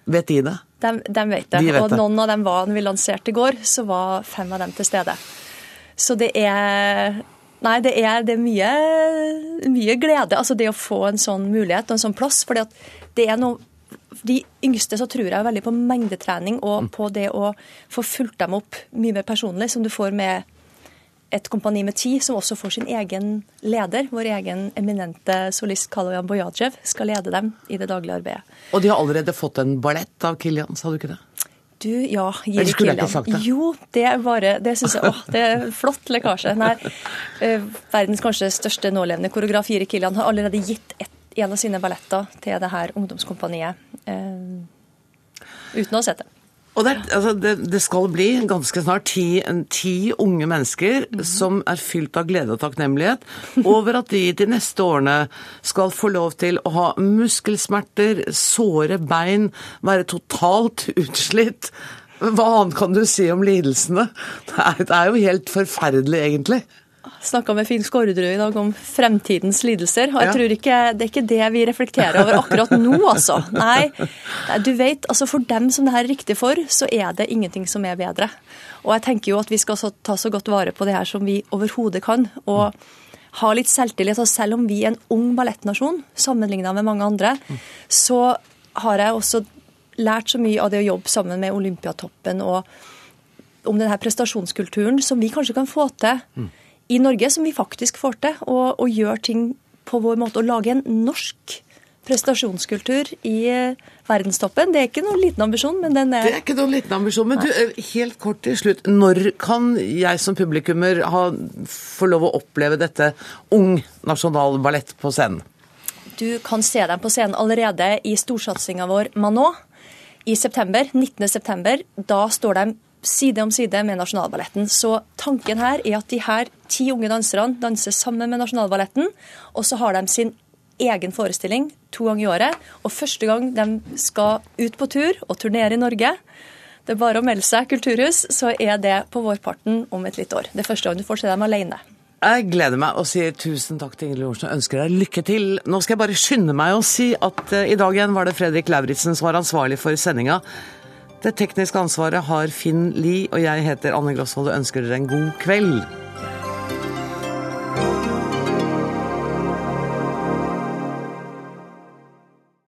Vet de det? De, de vet det. De vet og det. noen av dem var, når vi lanserte i går, så var fem av dem til stede. Så det er Nei, det er, det er mye, mye, glede. Altså det å få en sånn mulighet og en sånn plass. For det er noe De yngste så tror jeg veldig på mengdetrening og Mm. på det å få fulgt dem opp mye mer personlig, som du får med et kompani med ti, som også får sin egen leder. Vår egen eminente solist Kaloyan Bojajev skal lede dem i det daglige arbeidet. Og de har allerede fått en ballett av Kilian, sa du ikke det? Du, ja, Eller Jiri skulle jeg ikke Kilian. sagt det? Jo, det er bare Det syns jeg Åh, det er flott lekkasje. Nei, eh, verdens kanskje største nålevende koreograf Jiri Kilian har allerede gitt et, en av sine balletter til det her ungdomskompaniet. Uh, uten å ha sett det. Og det, er- altså, det, det skal bli ganske snart ti, ti unge mennesker som er fylt av glede og takknemlighet over at de de neste årene skal få lov til å ha muskelsmerter, såre bein, være totalt utslitt. Hva annet kan du si om lidelsene? Det er, det er jo helt forferdelig, egentlig. Snakka med Finn Skårderud i dag om fremtidens lidelser. Og jeg Ja. tror ikke det er ikke det vi reflekterer over akkurat nå, altså. Nei, du vet, altså for dem som det her er riktig for, så er det ingenting som er bedre. Og jeg tenker jo at vi skal ta så godt vare på det her som vi overhodet kan. Og ha litt selvtillit. Og selv om vi er en ung ballettnasjon, sammenligna med mange andre, så har jeg også lært så mye av det å jobbe sammen med Olympiatoppen og om denne prestasjonskulturen som vi kanskje kan få til i Norge, som vi faktisk får til, og, og gjøre ting på vår måte. Å lage en norsk prestasjonskultur i eh, verdenstoppen. Det er ikke noen liten ambisjon, men den er Det er ikke noen liten ambisjon. Men du, eh, helt kort til slutt. Når kan jeg som publikummer ha, få lov å oppleve dette ung nasjonalballett på scenen? Du kan se dem på scenen allerede i storsatsinga vår Manon i september, 19. september. Da står de side om side med Nasjonalballetten. Så tanken her er at de her ti unge danserne danser sammen med Nasjonalballetten, og så har de sin egen forestilling to ganger i året. Og første gang de skal ut på tur og turnere i Norge, det er bare å melde seg kulturhus, så er det på vårparten om et lite år. Det er første gang du får se dem alene. Jeg gleder meg og sier tusen takk til Ingrid Olsen og ønsker deg lykke til. Nå skal jeg bare skynde meg å si at eh, i dag igjen var det Fredrik Lauritzen som var ansvarlig for sendinga. Det tekniske ansvaret har Finn Lie, og jeg heter Anne Grosvold og ønsker dere en god kveld.